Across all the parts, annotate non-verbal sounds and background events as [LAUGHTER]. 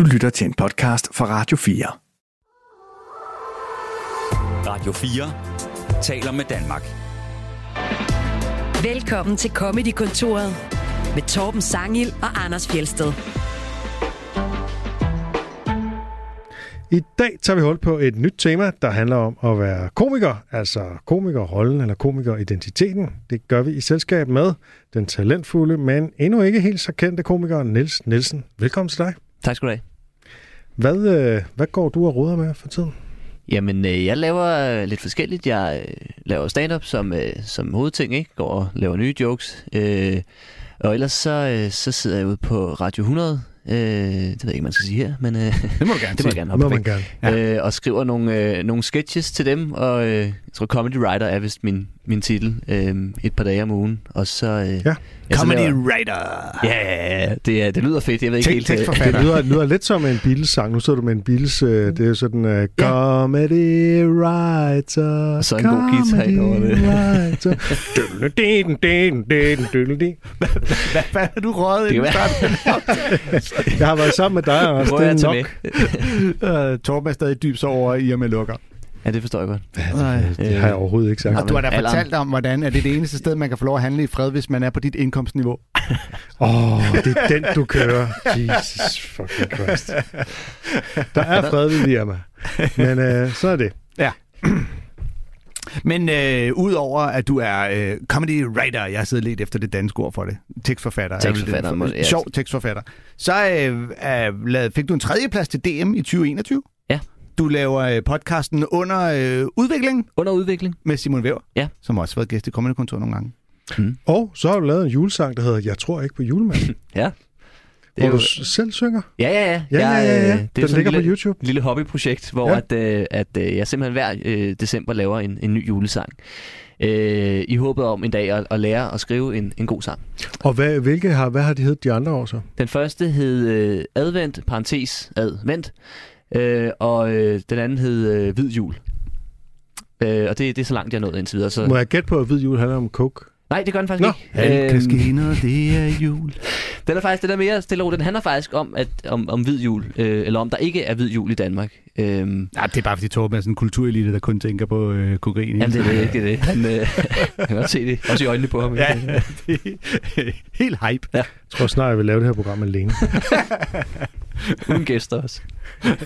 Du lytter til en podcast fra Radio 4. Radio 4 taler med Danmark. Velkommen til Comedy-kontoret med Torben Sangil og Anders Fjelsted. I dag tager vi hul på et nyt tema, der handler om at være komiker, altså komikerrollen eller komikeridentiteten. Det gør vi i selskab med den talentfulde, men endnu ikke helt så kendte komiker Niels Nielsen. Velkommen til dig. Tak skal du have. Hvad, øh, hvad går du og råder med for tiden? Jamen, øh, jeg laver øh, lidt forskelligt. Jeg øh, laver stand-up som, øh, som hovedting, ikke? Går og laver nye jokes. Øh, og ellers så, øh, så sidder jeg ude på Radio 100. Øh, det ved jeg ikke, man skal sige her, men øh, Det må du [LAUGHS] gerne det må jeg gerne Må hoppe man gerne. ja. øh, Og skriver nogle, øh, nogle sketches til dem, og øh, jeg tror Comedy Writer er vist min, min titel. Øh, et par dage om ugen. Og så... Øh, Ja. så Comedy laver- writer. Ja, ja, ja. Det, er, det lyder fedt. Jeg ved ikke Tek- helt... øh, tekstforfatter. [LAUGHS] Det lyder, lyder lidt som en Beatles-sang. Nu sidder du med en Beatles... Øh, det er sådan... Øh, comedy writer, Og så en god guitar ind over det. [LAUGHS] Hvad, har du røget Det i starten? Jeg har været sammen med dig, Anders. Det er nok. med. uh, Torben er stadig dyb så over i og med lukker. Ja, det forstår jeg godt. Nej. Det har jeg overhovedet ikke sagt. Og du har da fortalt om, hvordan er det det eneste sted, man kan få lov at handle i fred, hvis man er på dit indkomstniveau. Åh, oh, det er den, du kører. Jesus fucking Christ. Der er fred ved Irma. Men øh, så er det. Men øh, udover at du er øh, comedy writer, jeg har siddet lidt efter det danske ord for det, tekstforfatter. er vel det- Tekstforfatter, må- ja. Sjov tekstforfatter. Så øh, øh, fik du en tredjeplads til DM i 2021. Ja. Du laver øh, podcasten Under øh, Udvikling Under udvikling. med Simon Væver, Ja. som også har været gæst i Comedy Kontor nogle gange. Og så har du lavet en julesang, der hedder Jeg tror ikke på julemanden. [LAUGHS] Ja. Det Hvor er du jo, s- selv synger. ja, ja, ja. Ja, ja, Jeg, ja. øh, ja. Det er Den ligger en på lille, YouTube. lille hobbyprojekt, hvor Ja. ja. at, øh, at øh, jeg simpelthen hver øh, december laver en, en ny julesang. Øh, I håbet om en dag at, at lære at skrive en, en god sang. Og hvad, hvilke har, hvad har de heddet de andre år så? Den første hed øh, Advent, parentes, advent, øh, og øh, den anden hed øh, Hvid Jul. Øh, og det, det er så langt, jeg er nået indtil videre. Så... Må jeg gætte på, at Hvid Jul handler om coke? Nej, det gør den faktisk Nå. ikke. Alt kan ske, når det er jul. [LAUGHS] Den er faktisk, den er mere stille og. Den handler faktisk om, at, om, om hvid jul, øh, eller om der ikke er hvid jul i Danmark. Øhm, Nej, det er bare fordi Torben er sådan en kulturelite, der kun tænker på øh, kokain. jamen, det er det, ikke det. det. Han, øh, [LAUGHS] jeg kan godt se det. Også i øjnene på ham. Ja, [LAUGHS] det er helt hype. Jeg tror snart, jeg vil lave det her program alene. [LAUGHS] Uden gæster også.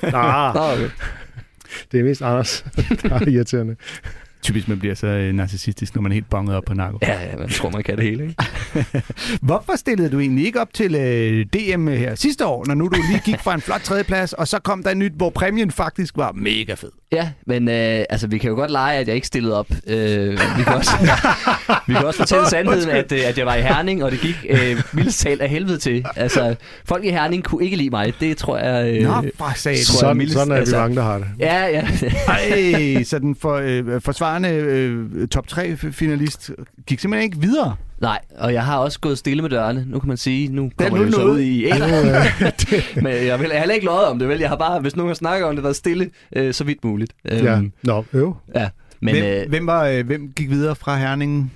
ah, Nå, okay. det er mest Anders, der er irriterende. Typisk, man bliver så øh, narcissistisk, når man er helt bonget op på narko. Ja, ja, man tror, man kan det hele, ikke? [LAUGHS] Hvorfor stillede du egentlig ikke op til øh, DM her sidste år, når nu du lige gik fra en flot tredjeplads, og så kom der en nyt, hvor præmien faktisk var mega fed? Ja, men øh, altså, vi kan jo godt lege, at jeg ikke stillede op. Øh, vi, kan også, [LAUGHS] vi kan også fortælle [LAUGHS] sandheden, at, øh, at jeg var i Herning, og det gik øh, vildest talt af helvede til. Altså, folk i Herning kunne ikke lide mig. Det tror jeg... Øh, Nå, for satan. tror jeg Sådan, mildest- sådan er vi altså- mange, der har det. Ja, ja. Ej, så den for, øh, forsvarende øh, top 3 finalist gik simpelthen ikke videre. Nej, og jeg har også gået stille med dørene. Nu kan man sige, nu er kommer det jo så ud i æg. [LAUGHS] Men jeg vil jeg har heller ikke løjet om det, vel? Jeg har bare, hvis nogen har snakket om det, været stille øh, så vidt muligt. Øhm, Ja. Nå, øv. ja. Men hvem, øh, hvem, var, øh, hvem gik videre fra Herningen?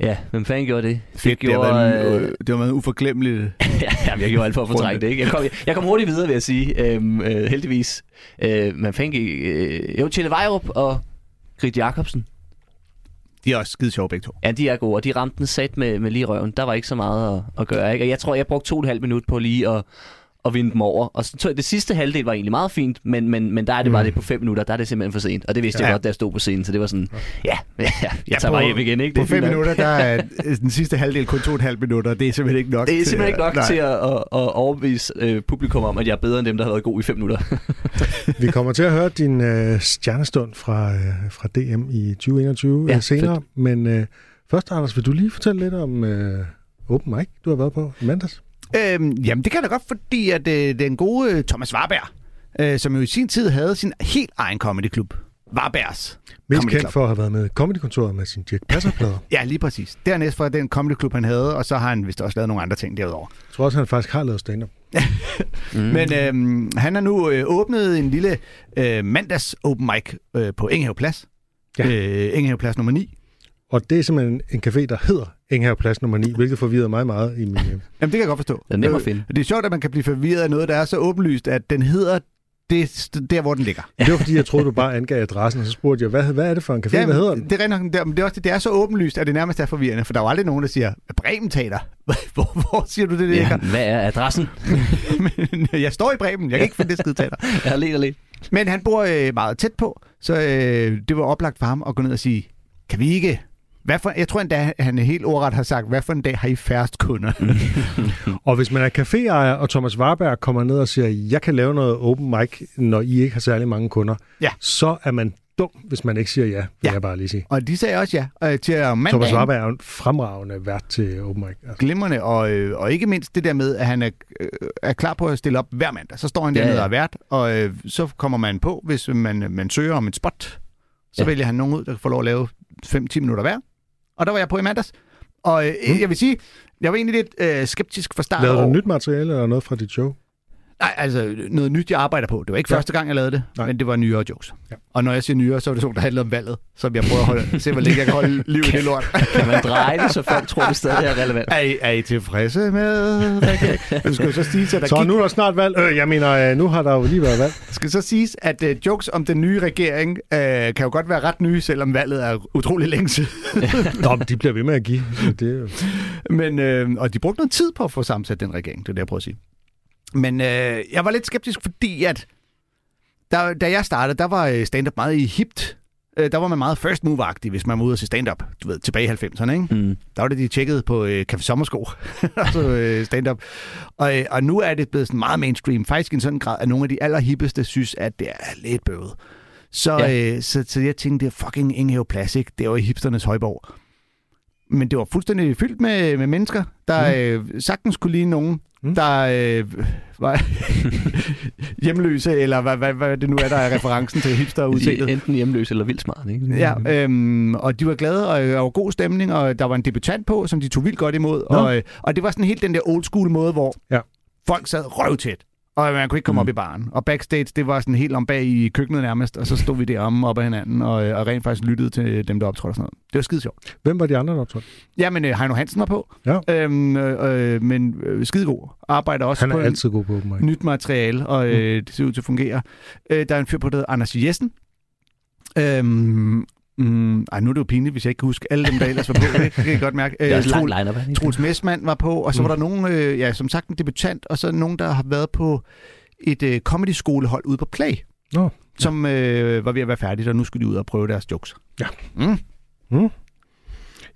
ja, hvem fanden gjorde det? Fedt, det, gjorde, har været, øh, øh, det har været uforglemmeligt. [LAUGHS] ja, jamen, jeg gjorde alt for at fortrænge det, ikke? Jeg kom, jeg kom hurtigt videre, vil jeg sige, øhm, øh, heldigvis. Øh, man fik øh, jo Tjelle Vejrup og Grit Jacobsen. De er også skide sjove begge to. Ja, de er gode, og de ramte den sat med, med lige røven. Der var ikke så meget at, at gøre, ikke? Og jeg tror, jeg brugte to og et halvt minut på lige at, at vinde dem over. Og så, det sidste halvdel var egentlig meget fint, men, men, men der er det bare Mm. det på fem minutter, der er det simpelthen for sent. Og det vidste Ja. jeg godt, da jeg stod på scenen, så det var sådan, ja, ja, [LAUGHS] ja jeg tager på- bare hjem igen, ikke? På er fem nok. minutter, der er [LAUGHS] øh, den sidste halvdel kun to og et halvt minutter. Det er simpelthen ikke nok. Det er simpelthen ikke nok Nej. til at, at, at overbevise øh, publikum om, at jeg er bedre end dem, der har været gode i fem minutter. [LAUGHS] Vi kommer til at høre din øh, stjernestund fra, øh, fra DM i 2021 Ja, ja, senere. Men øh, først, Anders, vil du lige fortælle lidt om øh, Open Mic, du har været på i mandags? Øhm, jamen, det kan jeg da godt, fordi at øh, den gode øh, Thomas Warberg, øh, som jo i sin tid havde sin helt egen comedyklub, Warbergs Mest Comedy kendt Club. for at have været med i Comedykontoret med sin Dirk Passer-plader. [LAUGHS] Ja, lige præcis. Dernæst fra den comedyklub, han havde, og så har han vist også lavet nogle andre ting derudover. Jeg tror også, han faktisk har lavet stand-up. [LAUGHS] Mm. Men øhm, han har nu øh, åbnet en lille øh, mandags open mic øh, på Engehave Plads. Ja. Øh, Engehave Plads nummer 9. Og det er simpelthen en café, der hedder Enghaveplads nummer 9, hvilket forvirrede mig meget i min... øh, Jamen, det kan jeg godt forstå. Det er nemt at Øh, finde. Det er sjovt, at man kan blive forvirret af noget, der er så åbenlyst, at den hedder det, der, hvor den ligger. Det var fordi, jeg troede, du bare angav adressen, og så spurgte jeg, hvad, hvad er det for en café? hvad hedder den? Det er, rent nok, det, er, men det, er også, det er så åbenlyst, at det nærmest er forvirrende, for der er jo aldrig nogen, der siger, Bremen Teater. [LAUGHS] Hvor, hvor siger du det, det Ja, ligger? hvad er adressen? [LAUGHS] Men jeg står i Bremen, jeg kan ikke finde det skide teater. Jeg og lidt. Men han bor øh, meget tæt på, så øh, det var oplagt for ham at gå ned og sige, kan vi ikke... Hvad for, jeg tror endda, han helt ordret har sagt, hvad for en dag har I færrest kunder? [LAUGHS] Og hvis man er caféejer, og Thomas Warberg kommer ned og siger, jeg kan lave noget open mic, når I ikke har særlig mange kunder, Ja. så er man dum, hvis man ikke siger ja, vil Ja. jeg bare lige sige. og de sagde også ja øh, til om Thomas mandagen. Warberg er en fremragende vært til open mic. Altså. Glimrende, og, øh, og ikke mindst det der med, at han er, øh, er klar på at stille op hver mandag. Så står han dernede ja. og er vært, og øh, så kommer man på, hvis man, man søger om et spot. Så. Ja. vælger han nogen ud, der får lov at lave 5-10 minutter hver. Og der var jeg på i mandags. Og øh, Mm. jeg vil sige, jeg var egentlig lidt øh, skeptisk fra start. Lavede du nyt materiale eller noget fra dit show? Nej, altså noget nyt, jeg arbejder på. Det var ikke Ja. første gang, jeg lavede det, Nej. men det var nyere jokes. Ja. Og når jeg siger nyere, så er det sådan, der handler om valget, som jeg prøver at holde, se, hvor længe jeg kan holde [LAUGHS] liv i det lort. Kan man dreje det, så folk tror, det stadig er relevant? Er I, er I tilfredse med? [LAUGHS] Det skal så siges, at der Så gik nu er der snart valg. Øh, jeg mener, øh, nu har der jo lige været valg. skal så siges, at uh, jokes om den nye regering uh, kan jo godt være ret nye, selvom valget er utrolig længe siden. [LAUGHS] Nå, men de bliver ved med at give. Så Det er jo... Men, uh, og de brugte noget tid på at få sammensat den regering, det er det, jeg prøver at sige. Men uh, jeg var lidt skeptisk, fordi at der, da jeg startede, der var øh, stand-up meget i hipt. Uh, der var man meget first move-agtig, hvis man var ude og se stand-up, du ved, tilbage i 90'erne, ikke? Mm. Der var det, de tjekkede på øh, Café Sommersko, [LAUGHS] altså øh, stand-up. Og, øh, og nu er det blevet sådan meget mainstream. Faktisk i en sådan grad, at nogle af de allerhippeste synes, at det er lidt bøvet. Så, Ja. øh, så, så jeg tænkte, det er fucking Inghave Plastic. Det var i hipsternes højborg. Men det var fuldstændig fyldt med, med mennesker, der mm. øh, sagtens kunne lide nogen, Mm. der øh, var [LAUGHS] hjemløse, eller hvad, hvad, hvad det nu er, der er referencen til hipster [LAUGHS] Enten hjemløs eller vildt smart, ikke? Ja, øhm, og de var glade, og der var god stemning, og der var en debutant på, som de tog vildt godt imod. Nå. Og, øh, og det var sådan helt den der old school måde, hvor Ja. folk sad røvtæt. Og man kunne ikke komme Mm. mm. op i baren. Og backstage, det var sådan helt om bag i køkkenet nærmest, og så stod vi deromme op ad hinanden, og, øh, og rent faktisk lyttede til dem, der optrådte og sådan noget. Det var skide sjovt. Hvem var de andre, der optrådte? Jamen, øh, Heino Hansen var på, Ja. øhm, øh, øh, men øh, skidegod. Arbejder også Han er på altid god på open nyt materiale, og øh, det ser ud til at fungere. Øh, der er en fyr på, der hedder Anders Jessen. Øhm, mm, ej, nu er det jo pinligt, hvis jeg ikke kan huske alle dem, der ellers var på. Det kan jeg godt mærke. [LAUGHS] Det er også er det ikke? Troels Messmann var på, og så Mm. var der nogen, øh, ja, som sagt en debutant, og så nogen, der har været på et øh, comedy-skolehold ude på Play, Nå. som øh, var ved at være færdigt, og nu skulle de ud og prøve deres jokes. Ja. Mm,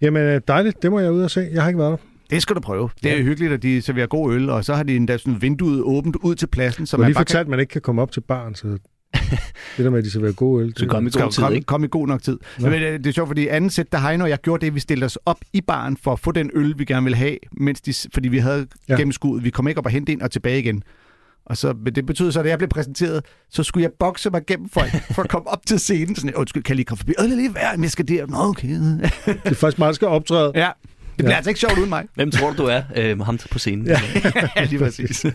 Jamen, øh, dejligt. Det må jeg ud og se. Jeg har ikke været der. det skal du prøve. Det er Ja. hyggeligt, at de serverer god øl, og så har de endda sådan vinduet åbent ud til pladsen, så Du man lige bare kan fortalt, at man ikke kan komme op til baren, så [LAUGHS] det der med, at de serverer god øl. Så kom i skal god tid, komme, ikke? komme i god nok tid. Nå. Men øh, det er sjovt, fordi anden sæt, der Heino og jeg gjorde det, vi stillede os op i baren for at få den øl, vi gerne ville have, mens de, fordi vi havde Ja. ja. gennemskuddet. Vi kom ikke op og hente ind og tilbage igen. Og så, men det betød så, at da jeg blev præsenteret, så skulle jeg bokse mig gennem folk for at komme op til scenen. Sådan, undskyld, kan jeg lige komme forbi? Øh, lige være, men jeg skal der. Nå, okay. [LAUGHS] Det er faktisk meget, skal optræde. ja, det bliver Ja. altså ikke sjovt uden mig. Hvem tror du, du er? Øh, ham på scenen. Ja. [LAUGHS] ja, lige præcis.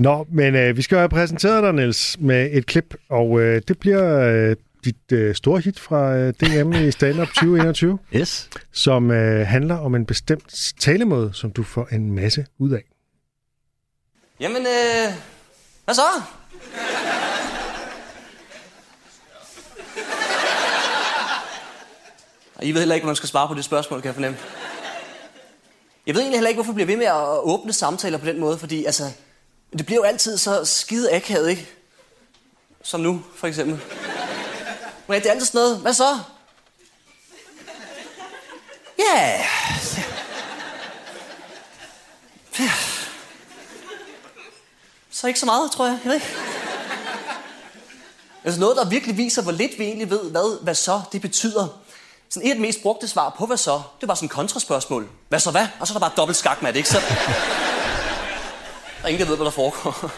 Nå, men øh, vi skal jo have præsenteret dig, Niels, med et klip, og øh, det bliver øh, dit øh, store hit fra øh, DM i Stand Up 2021, Yes. som øh, handler om en bestemt talemåde, som du får en masse ud af. Jamen, øh, hvad så? Og I ved heller ikke, hvordan man skal svare på det spørgsmål, kan jeg fornemme. Jeg ved egentlig heller ikke, hvorfor jeg bliver ved med at åbne samtaler på den måde, fordi altså, det bliver jo altid så skide akavet, ikke? Som nu, for eksempel. Men det er altid sådan noget, hvad så? Ja. Yeah. Så ikke så meget, tror jeg. Jeg ved ikke. Altså noget, der virkelig viser, hvor lidt vi egentlig ved, hvad, hvad så det betyder. Sådan et af de mest brugte svar på, hvad så, det var sådan et kontraspørgsmål. Hvad så hvad? Og så er der bare dobbelt skakmat, ikke? Så... Der er ingen, der ved, hvad der foregår.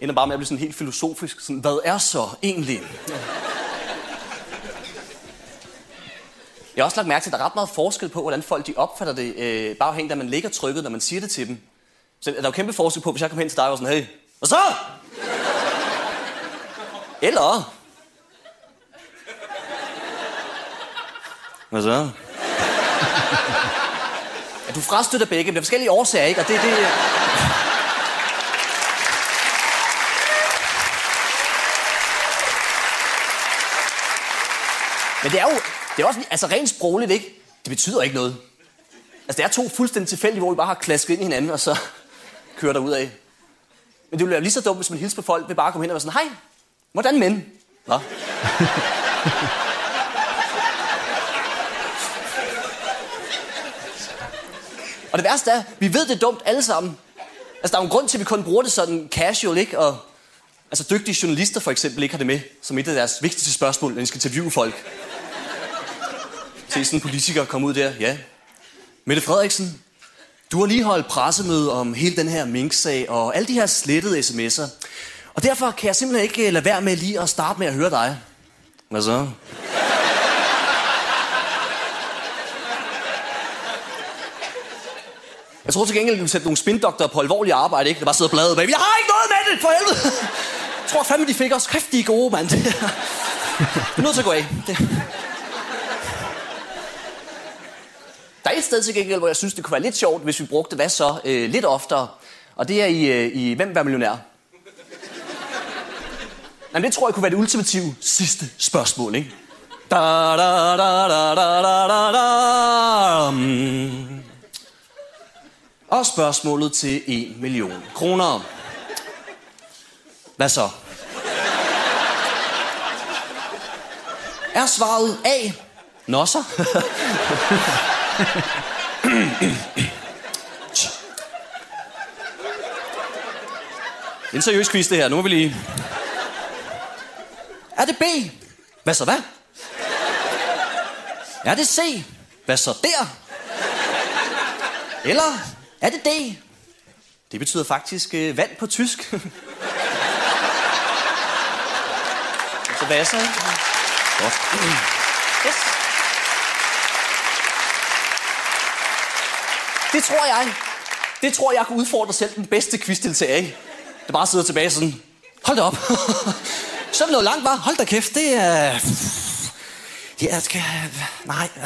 Ender bare med at blive sådan helt filosofisk. Sådan, hvad er så egentlig? Jeg har også lagt mærke til, at der er ret meget forskel på, hvordan folk de opfatter det, øh, bare afhængigt af, man ligger trykket, når man siger det til dem. Så der er jo kæmpe forskel på, hvis jeg kommer hen til dig og var sådan, hey, hvad så? Eller, Hvad så? [LAUGHS] ja, du frastøtter begge, men det er forskellige årsager, ikke? Og det, det... Men det er jo det er også, altså rent sprogligt, ikke? Det betyder ikke noget. Altså, det er to fuldstændig tilfældige, hvor vi bare har klasket ind i hinanden, og så [LAUGHS] kører der ud af. Men det ville være lige så dumt, hvis man hilser på folk ved bare at komme hen og være sådan, hej, hvordan men? Nå. [LAUGHS] og det værste er, vi ved det er dumt alle sammen. Altså, der er jo en grund til, at vi kun bruger det sådan casual, ikke? Og altså, dygtige journalister for eksempel ikke har det med som et af deres vigtigste spørgsmål, når de skal interviewe folk. Se sådan en politiker komme ud der, ja. Mette Frederiksen, du har lige holdt pressemøde om hele den her minksag og alle de her slettede sms'er. Og derfor kan jeg simpelthen ikke øh, lade være med lige at starte med at høre dig. Hvad så? Jeg tror til gengæld, at du sætte nogle spindoktorer på alvorlig arbejde, ikke? Der bare sidder bladet bag. Jeg har ikke noget med det, for helvede! Jeg tror fandme, de fik også kræftige gode, mand. [LAUGHS] Det er nødt til at gå af. Det. Der er et sted til gengæld, hvor jeg synes, det kunne være lidt sjovt, hvis vi brugte hvad så øh, lidt oftere. Og det er i, øh, i Hvem er millionær? Jamen, det tror jeg kunne være det ultimative sidste spørgsmål, ikke? Da, da, da, da, da, da, da, da. Mm. Og spørgsmålet til 1 million kroner. Hvad så? Er svaret A? Nå så. [LAUGHS] Det er en seriøs quiz, det her. Nu må vi lige... Er det B? Hvad så hvad? Er det C? Hvad så der? Eller er det D? Det betyder faktisk øh, vand på tysk. så hvad så? Godt. Yes. Det tror jeg. Det tror jeg kunne udfordre selv den bedste quizdeltager af. Der bare sidder tilbage sådan, hold da op. Så er det noget langt, var. Hold da kæft, det er... Ja, skal... Nej. Øh,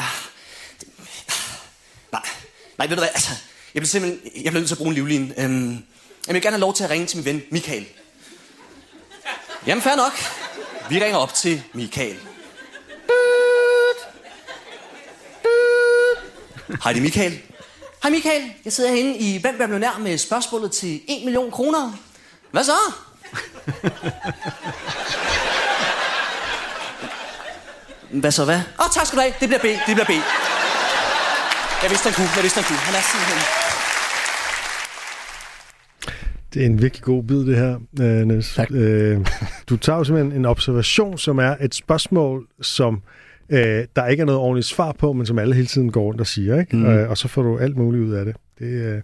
nej. Nej, ved du hvad, altså... Jeg bliver simpelthen... Jeg bliver nødt til at bruge en livline. Øhm, jeg vil gerne have lov til at ringe til min ven Michael. Jamen, fair nok. Vi ringer op til Michael. Hej, det er Michael. Hej Michael, jeg sidder herinde i Hvem bliver millionær med spørgsmålet til 1 million kroner. Hvad så? Hvad så hvad? Åh, oh, tak skal du have. Det bliver B. Det bliver B. Jeg vidste, han kunne. Jeg vidste, han kunne. Han er simpelthen... Det er en virkelig god bid, det her, øh, Niels. Tak. Øh, du tager jo simpelthen en observation, som er et spørgsmål, som øh, der ikke er noget ordentligt svar på, men som alle hele tiden går rundt og siger, ikke? Mm. Øh, og så får du alt muligt ud af det. Det, øh,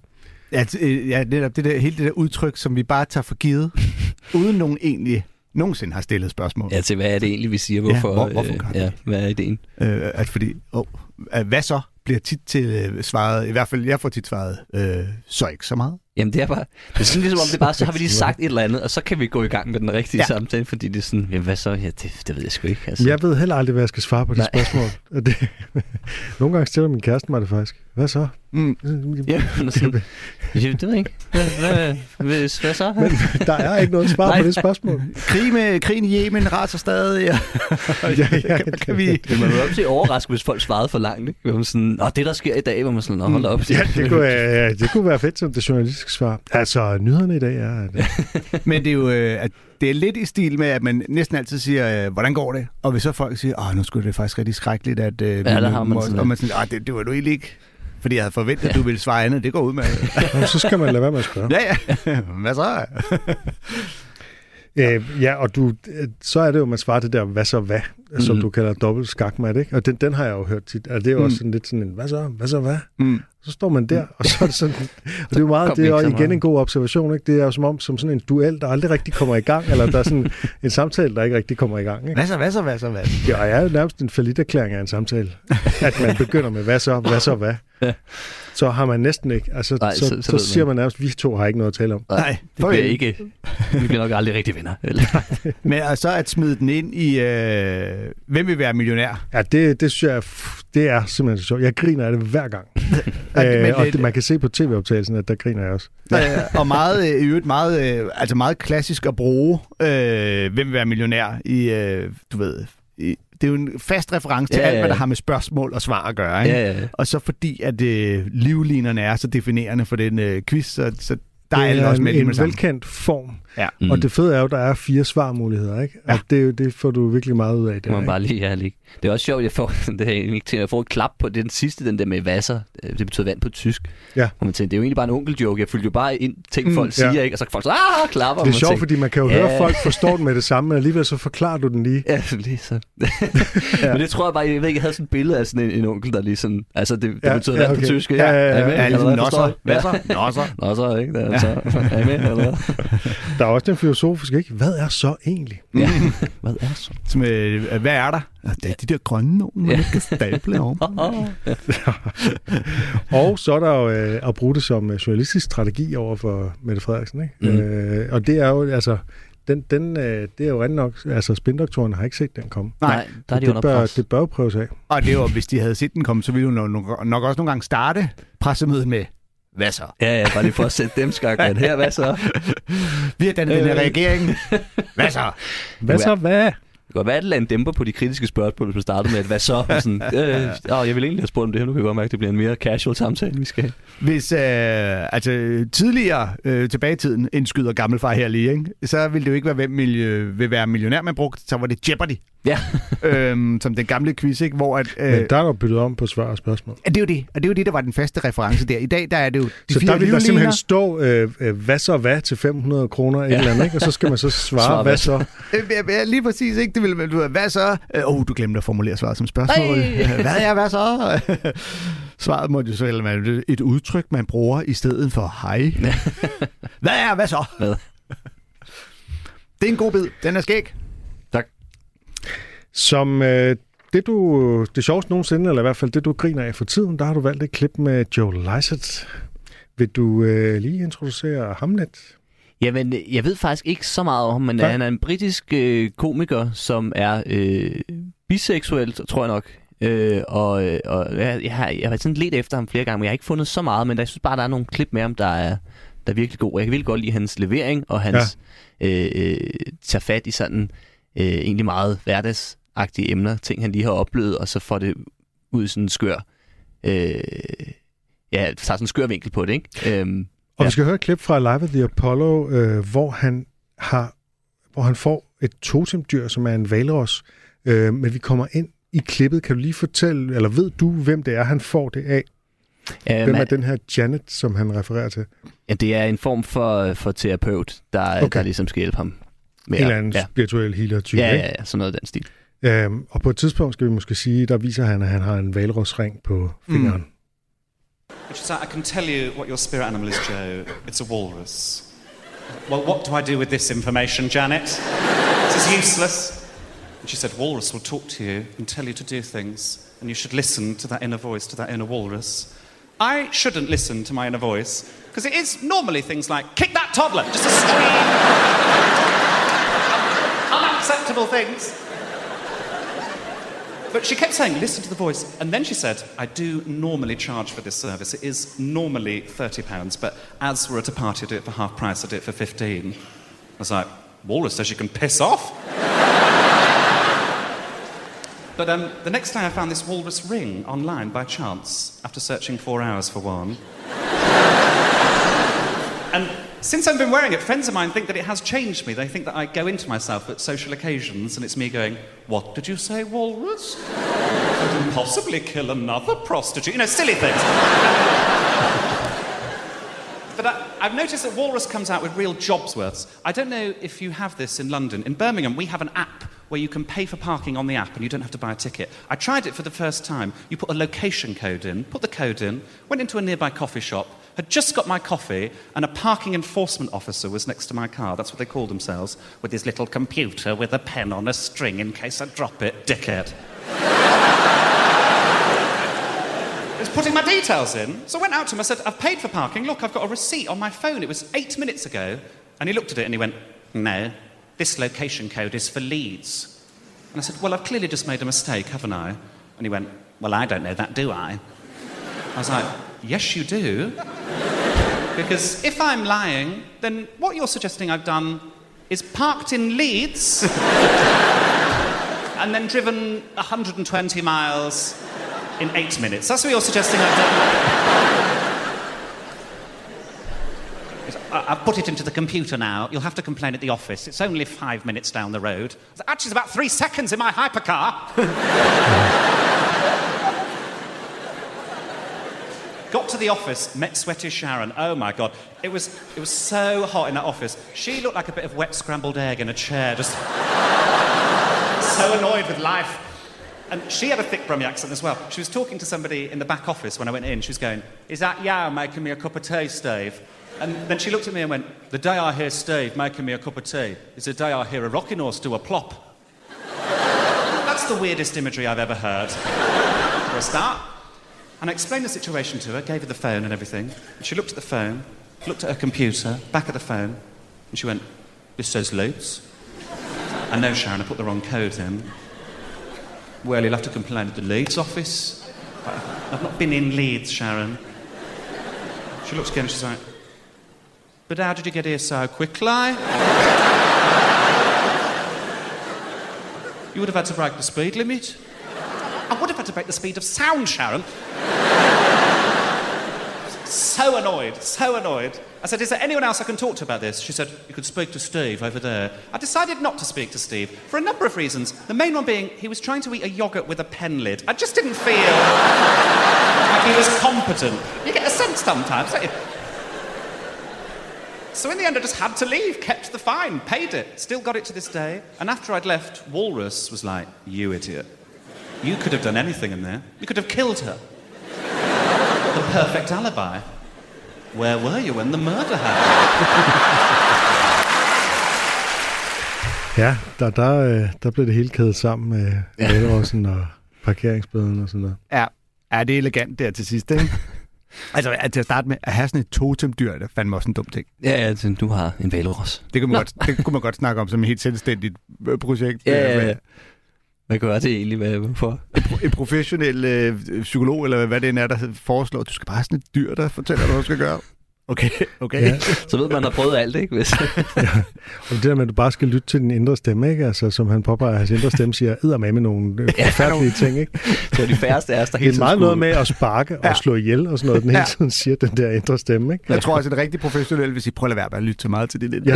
Ja, øh, ja netop det der, hele det der udtryk, som vi bare tager for givet, [LAUGHS] uden nogen egentlig nogensinde har stillet spørgsmål. Ja, til hvad er det egentlig, vi siger? Hvorfor, hvor- hvorfor gør øh, ja, det? hvad er ideen? Øh, at fordi, oh, hvad så bliver tit til øh, svaret, i hvert fald jeg får tit svaret, øh, så ikke så meget. Jamen, det er bare... Det er sådan ligesom om, det bare, så har vi lige sagt et eller andet, og så kan vi gå i gang med den rigtige Ja. samtale, fordi det er sådan, jamen, hvad så? Ja, det, det ved jeg sgu ikke. Altså. jeg ved heller aldrig, hvad jeg skal svare på det Nej. spørgsmål. [LAUGHS] Det, nogle gange stiller min kæreste mig det faktisk. Hvad så? Mm. Ja, men sådan, det ved jeg ikke. Hvad, hvad, hvad, hvad så? Men der er ikke noget svar Nej. på det spørgsmål. Krig med, krigen i Yemen raser stadig. Ja. [LAUGHS] Ja, ja, kan, kan vi... Det man vil også overrasket, hvis folk svarede for langt. Ikke? Man sådan, Åh, det der sker i dag, hvor man sådan, Nå, hold op. Ja, det kunne, ja, det kunne være fedt som det journalistiske svar. Altså, nyhederne i dag er... At, [LAUGHS] Men det er jo øh, at det er lidt i stil med, at man næsten altid siger, øh, hvordan går det? Og hvis så folk siger, åh, nu skulle det faktisk rigtig skrækkeligt, at... Øh, der har man sådan Og man sådan, "Ah, det, det var du egentlig ikke. Fordi jeg havde forventet, at du ville svare andet. Det går ud med. Så skal man lade være med at spørge. [LAUGHS] ja, ja. [LAUGHS] Hvad så? Øh, ja, og du, øh, så er det jo, man svarer det der, hvad så hvad, mm. som du kalder dobbelt skakmat, ikke? Og den, den har jeg jo hørt tit. Altså, det er jo Mm. også sådan lidt sådan en, hvad så, hvad så hvad? Mm. Så står man der, og så er det sådan, [LAUGHS] og det er jo meget, det er igen meget. en god observation, ikke? Det er jo som om, som sådan en duel, der aldrig rigtig kommer i gang, eller der er sådan [LAUGHS] en samtale, der ikke rigtig kommer i gang, ikke? Hvad så, hvad så, hvad så, hvad? Ja, og jeg er jo nærmest en erklæring af en samtale. At man begynder med, hvad så, hvad så, hvad? Ja. Så har man næsten ikke, altså, Nej, så, så- så, siger man nærmest, vi to har ikke noget at tale om. Nej, det bliver ikke... Vi bliver nok aldrig rigtig venner. Eller? [LAUGHS] Men og så at smide den ind i, øh, hvem vil være millionær? Ja, det, det synes jeg, det er simpelthen så sjovt. Jeg griner af det hver gang. [LAUGHS] men øh, og det- man kan se på tv-optagelsen, at der griner jeg også. Ja. og meget, øh, i øvrigt meget, øh, altså meget klassisk at bruge, øh, hvem vil være millionær i, øh, du ved, det er jo en fast reference til Ja, alt, ja, hvad der har med spørgsmål og svar at gøre. Ikke? Ja, ja, ja. Og så fordi, at øh, livlinerne er så definerende for den øh, quiz, så, så der er det alle også en, med lige en med det samme. velkendt form. Ja. Mm. Og det fede er jo, at der er fire svarmuligheder, ikke? Ja. Og det, er det får du virkelig meget ud af. Det, man bare lige ærlig. Det er også sjovt, jeg får, [LAUGHS] det har jeg får et klap på det, er den sidste, den der med vasser. Øh, Det betyder vand på tysk. Ja. Hvor man tænker, det er jo egentlig bare en onkeljoke. Jeg følger jo bare ind, ting Mm, folk ja. siger, ikke? Og så kan folk så, ah, klapper. Det er og sjovt, tænker, fordi man kan jo Ja. høre, at folk forstår den med det samme, men alligevel så forklarer du den lige. Ja, lige så. [LAUGHS] ja. Men det tror jeg bare, jeg ved ikke, jeg havde sådan et billede af sådan en, en onkel, der lige sådan, altså det, det Ja, ja, betyder ja, vand på okay. tysk. Ja, ja, ja? Ja, ligesom hvad, forstår nosser. I? Hvad så? Nosser. Ja. Nosser, ikke? Der, så, er I med? Eller hvad? [LAUGHS] Der er også den filosofiske, ikke? Hvad er så egentlig? Ja. [LAUGHS] Hvad er så? Som, øh, hvad er der? Ja, det er de der grønne nogen, man Ja. ikke kan stable om. [LAUGHS] Og så er der jo øh, at bruge det som øh, journalistisk strategi over for Mette Frederiksen, ikke? Mm. Øh, og det er jo, altså, den, den, øh, det er jo rent nok, altså spindoktoren har ikke set den komme. Nej, der er de det, under bør, pres. det bør jo prøves af. Og det er jo, hvis de havde set den komme, så ville hun nok, nok også nogle gange starte pressemødet med, hvad så? Ja, ja, bare lige for at sætte dem skak. Men her, hvad så? [LAUGHS] Vi har dannet den her Øh. regering. Hvad så? Hvad så, hvad? Det kan godt være, at det en dæmper på de kritiske spørgsmål, hvis man startede med, at hvad så? Og Sådan, [LAUGHS] øh, åh, jeg vil egentlig have spurgt om det her. Nu kan jeg godt mærke, at det bliver en mere casual samtale, vi skal have. Hvis øh, altså, tidligere øh, tilbage i tiden, indskyder gammelfar her lige, ikke? så ville det jo ikke være, hvem øh, vil være millionær, man brugte. Så var det Jeopardy, Ja, [LAUGHS] øhm, som den gamle quiz, ikke? hvor at, øh, Men der er jo byttet om på svar og spørgsmål. Ja, det er jo det. Og det er jo det, der var den faste reference der. I dag, der er det jo de Så fire der vil der simpelthen stå, øh, øh, hvad så hvad til 500 kroner, et eller andet, ikke? Og så skal man så [LAUGHS] svare, Svare, hvad hvad så? Øh, ja, ja, lige præcis, ikke? Det vil, du, ved, hvad så? Åh, oh, du glemte at formulere svaret som spørgsmål. [LAUGHS] hvad er hvad så? [LAUGHS] svaret må jo så være et udtryk, man bruger i stedet for hej. [LAUGHS] hvad er hvad så? Hvad? Det er en god bid. Den er skæg. Som øh, det, du, det sjoveste nogensinde, eller i hvert fald det, du griner af for tiden, der har du valgt et klip med Joe Lycett. Vil du øh, lige introducere ham lidt? Jamen, jeg ved faktisk ikke så meget om ham, men Nej. han er en britisk øh, komiker, som er øh, biseksuel, tror jeg nok. Øh, og øh, og jeg, jeg, har, jeg har sådan let efter ham flere gange, men jeg har ikke fundet så meget, men jeg synes bare, der er nogle klip med ham, der er, der er virkelig god. Jeg kan virkelig godt lide hans levering, og hans ja. øh, øh, tager fat i sådan øh, egentlig meget hverdagsagtige emner, ting han lige har oplevet, og så får det ud i sådan en skør, øh, ja, tager sådan en skør vinkel på det, ikke? Øhm, Og Ja. vi skal høre et klip fra Live at the Apollo, øh, hvor han har, hvor han får et totemdyr, som er en valros. Øh, men vi kommer ind i klippet. Kan du lige fortælle, eller ved du, hvem det er, han får det af? øh, Hvem er man- den her Janet, som han refererer til? Ja, det er en form for, for terapeut, der, okay. Der ligesom skal hjælpe ham. Med En eller anden ja. spirituel healer-type, Ja, ja, ja, sådan noget af den stil. Øhm, og på et tidspunkt skal vi måske sige, der viser han, at han har en valrosring på fingeren. Which is, I can tell you what your spirit animal is, Joe. It's a walrus. Well, what do I do with this information, Janet? This is useless. And she said, Walrus will talk to you and tell you to do things, and you should listen to that inner voice, to that inner walrus. I shouldn't listen to my inner voice, because it is normally things like, kick that toddler, just a stream. [LAUGHS] Unacceptable things. But she kept saying, listen to the voice. And then she said, I do normally charge for this service. It is normally £30, but as we're at a party, I do it for half price, I do it for 15 I was like, Walrus says you can piss off. [LAUGHS] but um, the next day I found this walrus ring online by chance after searching four hours for one. [LAUGHS] And since I've been wearing it, friends of mine think that it has changed me. They think that I go into myself at social occasions and it's me going, What did you say, walrus? I could possibly kill another prostitute. You know, silly things. But I, I've noticed that Walrus comes out with real jobs worths. I don't know if you have this in London. In Birmingham, we have an app where you can pay for parking on the app and you don't have to buy a ticket. I tried it for the first time. You put a location code in, put the code in, went into a nearby coffee shop, had just got my coffee, and a parking enforcement officer was next to my car. That's what they call themselves, with his little computer with a pen on a string in case I drop it. Dickhead. [LAUGHS] It was putting my details in. So I went out to him, I said, I've paid for parking. Look, I've got a receipt on my phone. It was eight minutes ago. And he looked at it and he went, No, this location code is for Leeds. And I said, Well, I've clearly just made a mistake, haven't I? And he went, Well, I don't know that, do I? I was like, Yes, you do. Because if I'm lying, then what you're suggesting I've done is parked in Leeds [LAUGHS] and then driven 120 miles in eight minutes. That's what you're suggesting I've done. I- I've put it into the computer now. You'll have to complain at the office. It's only five minutes down the road. Actually, it's about three seconds in my hypercar. [LAUGHS] Got to the office, met sweaty Sharon. Oh my god, it was it was so hot in that office. She looked like a bit of wet scrambled egg in a chair, just [LAUGHS] so annoyed with life. And she had a thick Brummie accent as well. She was talking to somebody in the back office when I went in. She was going, "Is that Yao making me a cup of tea, Steve?" And then she looked at me and went, "The day I hear Steve making me a cup of tea is the day I hear a rocking horse do a plop." That's the weirdest imagery I've ever heard. For a start. And I explained the situation to her, gave her the phone and everything. And she looked at the phone, looked at her computer, back at the phone, and she went, This says Leeds. I know, Sharon, I put the wrong code in. Well, you'll have to complain at the Leeds office. I've not been in Leeds, Sharon. She looks again she's like, But how did you get here so quickly? You would have had to break the speed limit. I would have had to break the speed of sound, Sharon. so annoyed, so annoyed. I said, Is there anyone else I can talk to about this? She said, You could speak to Steve over there. I decided not to speak to Steve for a number of reasons. The main one being he was trying to eat a yogurt with a pen lid. I just didn't feel like he was competent. You get a sense sometimes? So in the end, I just had to leave, kept the fine, paid it, still got it to this day. And after I'd left, Walrus was like, You idiot. You could have done anything in there. You could have killed her. [LAUGHS] the perfect alibi. Where were you when the murder happened? [LAUGHS] Ja, der, der, øh, der blev det hele kædet sammen med Valrossen og parkeringsbøden og sådan noget. Ja, er det er elegant der til sidst, ikke? [LAUGHS] altså, at til at starte med, at have sådan et totemdyr, det er fandme også en dum ting. Ja, altså, du har en valros. Det kunne man, godt, det kunne man godt snakke om som et helt selvstændigt øh, projekt. Ja, ja, Øh, ja. Hvad gør det egentlig? Hvad, hvorfor? En professionel øh, psykolog, eller hvad det end er, der foreslår, du skal bare have sådan et dyr, der fortæller dig, hvad du skal gøre. Okay, okay. Ja. Ja. Så ved man, har prøvet alt, ikke? Hvis... [LAUGHS] Og det der med, at du bare skal lytte til den indre stemme, ikke? Altså, som han påpeger, hans indre stemme siger, med med nogle øh, [LAUGHS] forfærdelige ting, ikke? [LAUGHS] Så de færreste af os, der Det hele er tiden meget skulle... noget med at sparke og Ja. slå ihjel og sådan noget, den hele Ja. tiden siger, den der indre stemme, ikke? Jeg tror også, at det er rigtig professionelt, hvis I prøver at lade være med at lytte så meget til det lidt. Ja.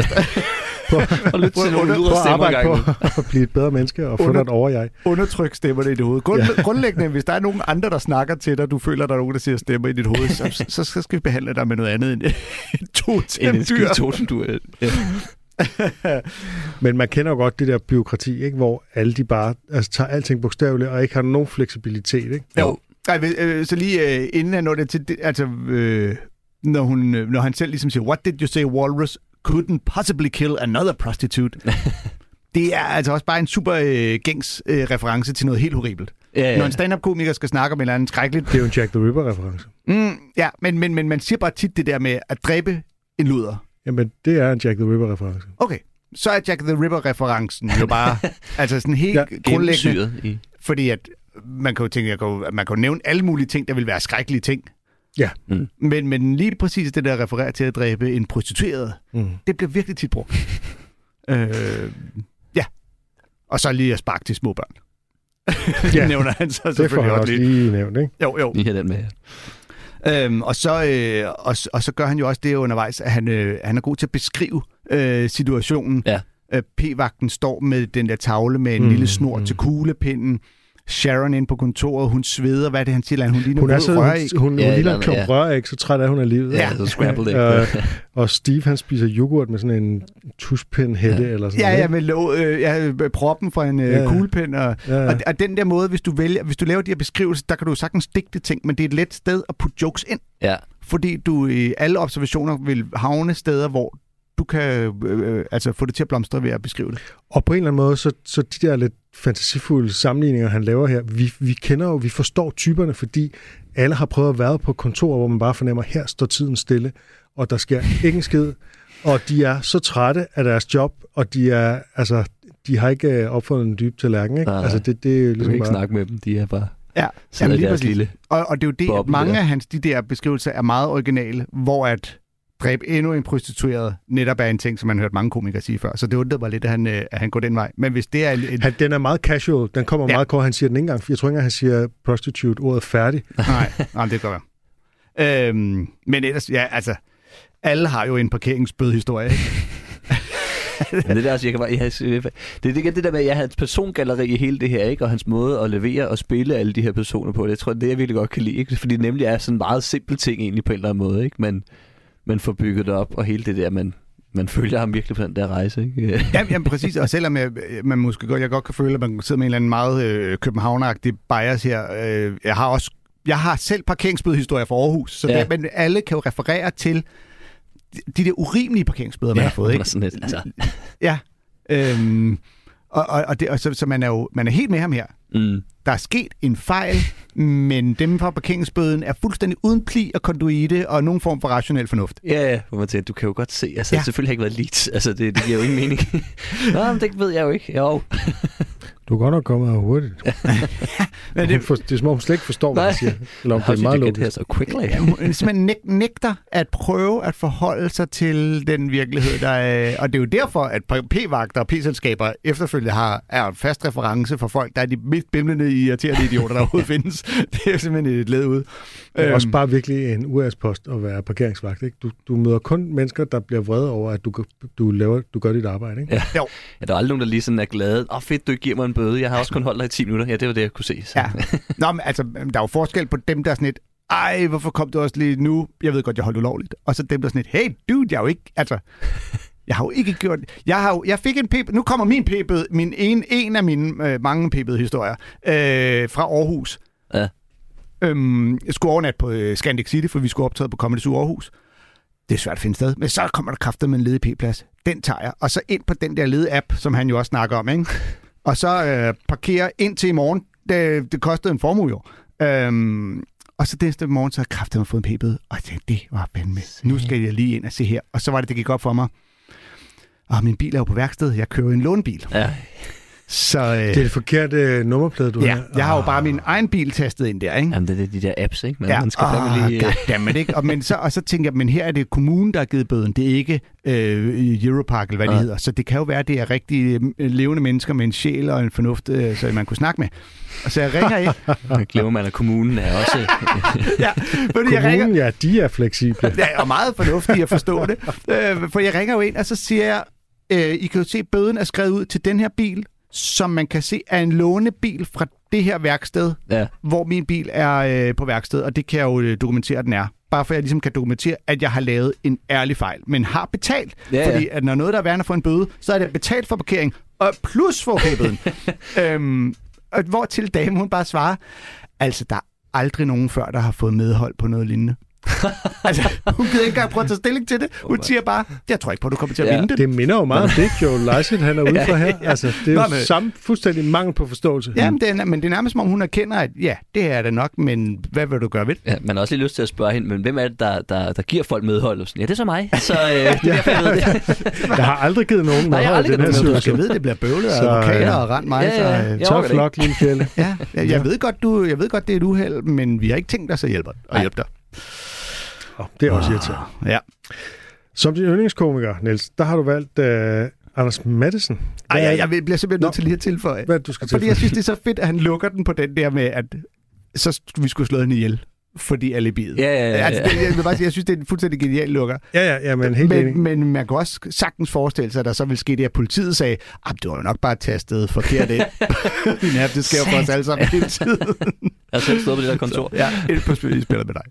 Ja. Og lytte til nogle ydre at stemmer på at blive et bedre menneske og få Under- dig et overjeg. Undertryk stemmerne i dit hoved. Grund, ja. Grundlæggende, hvis der er nogen andre, der snakker til dig, du føler, at der er nogen, der siger stemmer i dit hoved, så, så, så skal vi behandle dig med noget andet end [LAUGHS] et En totemdyr. Ja. [LAUGHS] Men man kender jo godt det der byråkrati, ikke? hvor alle de bare altså, tager alting bogstaveligt og ikke har nogen fleksibilitet. Ikke? Jo. Ej, øh, så lige øh, inden jeg når det til, det, altså, øh, når, hun, øh, når han selv ligesom siger, what did you say, Walrus couldn't possibly kill another prostitute? [LAUGHS] det er altså også bare en super øh, gængs øh, reference til noget helt horribelt. Ja. Når en stand-up-komiker skal snakke om en eller anden skrækkeligt... Det er jo en Jack the Ripper-reference. Mm, ja, men, men, men man siger bare tit det der med at dræbe en luder. Jamen, det er en Jack the Ripper-reference. Okay, så er Jack the Ripper-referencen jo bare [LAUGHS] altså sådan helt Ja, grundlæggende. I... Fordi at man kan jo tænke, jeg kan jo, man kan jo nævne alle mulige ting, der vil være skrækkelige ting. Ja. Mm. Men, men lige præcis det der refererer til at dræbe en prostitueret, Mm. det bliver virkelig tit brugt. [LAUGHS] øh, ja. Og så lige at sparke til små børn. [LAUGHS] Ja. det nævner han så Det selvfølgelig også lige. lige nævnt, ikke? Jo, jo. Lige her den med. Øhm, og, så, øh, og, og så gør han jo også det undervejs, at han, øh, han er god til at beskrive øh, situationen. Ja. Øh, P-vagten står med den der tavle med en Mm, lille snor mm. til kuglepinden. Sharon ind på kontoret, hun sveder, hvad er det, han siger? Hun ligner Hun er så, røræg. hun, hun, Ja, hun ligner en klump rør, ikke? Så træt er hun af livet. Ja, så scrambled egg. Øh, og Steve, han spiser yoghurt med sådan en tuspindhætte ja. eller sådan Ja, noget. ja, med lå, øh, ja, proppen fra en øh, Ja, ja. ja. kuglepen. Og, Ja, ja. og, og den der måde, hvis du, vælger, hvis du laver de her beskrivelser, der kan du sagtens digte ting, men det er et let sted at putte jokes ind. Ja. Fordi du i alle observationer vil havne steder, hvor du kan øh, altså få det til at blomstre ved at beskrive det. Og på en eller anden måde, så, så de der lidt fantasifulde sammenligninger, han laver her, vi, vi kender jo, vi forstår typerne, fordi alle har prøvet at være på kontor, hvor man bare fornemmer, her står tiden stille, og der sker [LAUGHS] ikke en skid, og de er så trætte af deres job, og de er, altså, de har ikke øh, opfundet en dyb tallerken, ikke? Nej, altså, det, det er jo Du kan ligesom ikke bare... snakke med dem, de er bare... Ja, jamen, lige præcis. lille Og, og det er jo det, at mange der. af hans de der beskrivelser er meget originale, hvor at dræbe endnu en prostitueret netop er en ting, som man har hørt mange komikere sige før. Så det undrede mig lidt, at han, øh, at han går den vej. Men hvis det er en, en Han, den er meget casual. Den kommer Ja. meget kort. Han siger den ikke engang. Jeg tror ikke engang, han siger prostitute, ordet færdig. [LAUGHS] Nej, nej, det kan godt være. Øhm, men ellers, ja, altså, alle har jo en? [LAUGHS] Men det der, altså, jeg kan bare, jeg, det er det, det der med, at jeg har hans persongalleri i hele det her, ikke? og hans måde at levere og spille alle de her personer på. Det jeg tror det, er jeg virkelig godt kan lide. Ikke? Fordi det nemlig er sådan en meget simpel ting egentlig på en eller anden måde. Ikke? Men man får bygget det op, og hele det der, man, man følger ham virkelig på den der rejse. Ikke? [LAUGHS] Jamen, jamen præcis, og selvom jeg, man måske godt, jeg godt kan føle, at man sidder med en eller anden meget øh, københavneragtig bias her, øh, jeg har også jeg har selv parkeringsbødehistorier fra Aarhus, så Ja. ja. der, men alle kan jo referere til de, de der urimelige parkeringsbøder, man har fået. Ikke? Sådan lidt, altså. Ja. Øhm, og, og, og, det, og så, så man er jo man er helt med ham her. Mm. Der er sket en fejl, [LAUGHS] men dem fra parkeringsbøden er fuldstændig uden pli og konduite og nogen form for rationel fornuft. Ja, ja, hvor man tænker, du kan jo godt se, altså Ja. selvfølgelig har ikke været leads, altså det, det giver jo ingen mening. [LAUGHS] Nå, men det ved jeg jo ikke. Jo. [LAUGHS] Du er godt nok kommet her hurtigt. [LAUGHS] Men det, det, for, det er som om, hun slet ikke forstår, hvad han siger. Eller om det er meget logisk. so quickly? Ja, hun simpelthen næg- nægter at prøve at forholde sig til den virkelighed, der er... Og det er jo derfor, at P-vagter og P-selskaber efterfølgende har, er en fast reference for folk, der er de mest bimlende, irriterende idioter, der overhovedet [LAUGHS] findes. Det er simpelthen et led ud. Det er også Øhm, bare virkelig en US-post at være parkeringsvagt. Ikke? Du, du møder kun mennesker, der bliver vrede over, at du, du, laver, du gør dit arbejde. Ikke? Ja. Jo. Ja, der er aldrig nogen, der lige sådan er glade. Åh, oh, fedt, du ikke giver mig en bøde. Jeg har også kun holdt dig i 10 minutter. Ja, det var det, jeg kunne se. Så. Ja. Nå, men altså, der er jo forskel på dem, der er sådan et, ej, hvorfor kom du også lige nu? Jeg ved godt, jeg holdt ulovligt. Og så dem, der er sådan et, hey, dude, jeg har jo ikke, altså, jeg har jo ikke gjort, jeg har jo, jeg fik en p nu kommer min p min en, en af mine øh, mange p historier øh, fra Aarhus. Ja. Øhm, jeg skulle overnatte på øh, Scandic City, for vi skulle optræde på Comedy Zoo Aarhus. Det er svært at finde sted, men så kommer der kræfter med en ledig p-plads. Den tager jeg, og så ind på den der lede app, som han jo også snakker om, ikke? Og så øh, parkerer ind til i morgen. Det, det kostede en formue jo. Øhm, og så næste morgen, så har jeg kraftigt fået en p-bøde. Og jeg tænkte, det var fandme. Nu skal jeg lige ind og se her. Og så var det, det gik op for mig. Og min bil er jo på værksted. Jeg kører en lånbil. Ja. Så øh, Det er det forkerte øh, nummerplade, du ja, har. jeg har jo bare min egen bil tastet ind der, ikke? Jamen, det er de der apps, ikke? Men Ja, man skal ah, lige... øh, goddammit, ikke? Og, men så, og så tænker jeg, men her er det kommunen, der har givet bøden. Det er ikke øh, Europark, eller hvad det Nej. hedder. Så det kan jo være, at det er rigtig øh, levende mennesker med en sjæl og en fornuft, øh, så man kunne snakke med. Og så jeg ringer ind. [LAUGHS] øh, glemmer man, at kommunen er også... [LAUGHS] ja, fordi jeg ringer, Kommunen, ja, de er fleksible. Ja, og meget fornuftigt at forstå det. Øh, for jeg ringer jo ind, og så siger jeg, øh, I kan jo se, at bøden er skrevet ud til den her bil, som man kan se er en lånebil fra det her værksted, ja. hvor min bil er øh, på værksted, og det kan jeg jo øh, dokumentere, at den er. Bare for at jeg ligesom kan dokumentere, at jeg har lavet en ærlig fejl, men har betalt. Ja, ja. Fordi at når noget der er værende for en bøde, så er det betalt for parkering, og plus for p-bøden. [LAUGHS] øhm, og hvor til damen hun bare svarer, altså der er aldrig nogen før, der har fået medhold på noget lignende. [LAUGHS] altså, hun gider ikke engang prøve at tage stilling til det. Hun siger bare, jeg tror ikke på, at du kommer til at Ja. vinde det. Det minder jo meget om det, Joe Lycett, han er ude for her. Altså, det er jo Nå, men- samme fuldstændig mangel på forståelse. Ja, men det, er, men det er nærmest som om, hun erkender, at ja, det er det nok, men hvad vil du gøre ved det? Ja, man har også lige lyst til at spørge hende, men hvem er det, der, der, der giver folk medhold? Og sådan, ja, det er så mig. [LAUGHS] Så øh, det er derfor, jeg ved det. [LAUGHS] Jeg har aldrig givet nogen Nej, jeg har medhold i aldrig den her givet nogen Du skal vide, det bliver bøvlet af advokater ja. og rent mig. Ja, ja, så, øh, ja. Så lille fjelle. Ja, jeg, jeg, ved godt, du, jeg ved godt, det er et uheld, men vi har ikke tænkt os at hjælpe, at hjælpe dig. Oh, det er også irriterende. Ja. Som din yndlingskomiker, Niels, der har du valgt uh, Anders Madsen. Ej, jeg, jeg bliver simpelthen Nå. nødt til lige at tilføje. Hvad det, du skal Fordi jeg tilføje? synes, det er så fedt, at han lukker den på den der med, at så vi skulle slå hende ihjel, fordi alibiet. Ja, ja, ja, Altså, ja. det, jeg vil bare sige, jeg synes, det er en fuldstændig genial lukker. Ja, ja, ja, men helt enig. Men, men man kan også sagtens forestille sig, at der så vil ske det, at politiet sagde, at du har jo nok bare tastet forkert ind. [LAUGHS] [LAUGHS] Din app, det sker jo for os alle sammen hele tiden. Jeg har selv stået på det der kontor. ja, ind på spil, spiller med dig.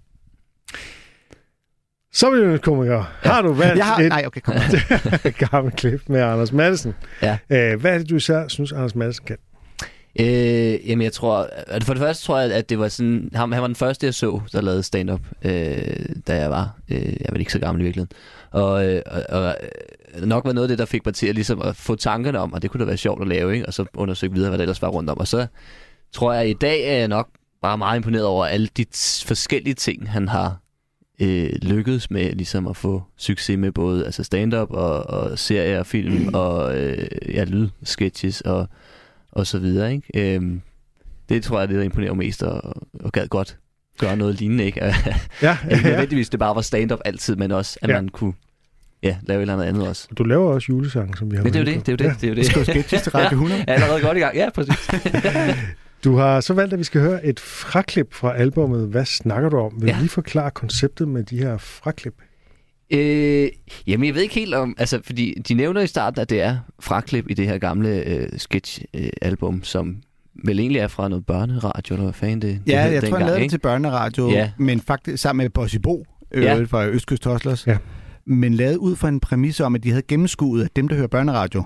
Som yndlingskomiker, har du valgt Jeg har, et nej, okay, kom. [LAUGHS] gammelt klip med Anders Madsen. Ja. Uh, hvad er det, du især synes, Anders Madsen kan? Øh, jamen, jeg tror... For det første tror jeg, at det var sådan... Ham, han var den første, jeg så, der lavede stand-up, øh, da jeg var... Øh, jeg var ikke så gammel i virkeligheden. Og, øh, og, og øh, nok var noget af det, der fik mig til at, ligesom, at få tankerne om, at det kunne da være sjovt at lave, ikke? og så undersøge videre, hvad der ellers var rundt om. Og så tror jeg, at i dag er jeg nok bare meget imponeret over alle de forskellige ting, han har øh, lykkedes med ligesom at få succes med både altså stand-up og, og serier og film og øh, ja, lydsketches og, og så videre. Ikke? Øhm, det tror jeg, det der imponerer mest og, og gad godt gøre noget lignende. Ikke? [LAUGHS] Ja, Ikke ja. nødvendigvis, det bare var stand-up altid, men også, at Ja. ja. man kunne ja, lave et eller andet andet også. Du laver også julesange, som vi har Men det er jo det, det er jo det, det er jo det. Skriv sketches til Radio [LAUGHS] 100. Ja, er allerede godt i gang. Ja, præcis. [LAUGHS] Du har så valgt, at vi skal høre et fraklip fra albummet. Hvad snakker du om? Vil ja. Ja. lige forklare konceptet med de her fraklip? Øh, jamen, jeg ved ikke helt om... Altså, fordi de nævner i starten, at det er fraklip i det her gamle øh, sketch-album, som vel egentlig er fra noget børneradio, eller hvad fanden det, det Ja, hed jeg tror, han lavede det til børneradio, Ja. men faktisk sammen med Bossy Bo, øh, Ja. fra Østkyst Hoslers. Ja. Men lavet ud fra en præmisse om, at de havde gennemskuet, at dem, der hører børneradio,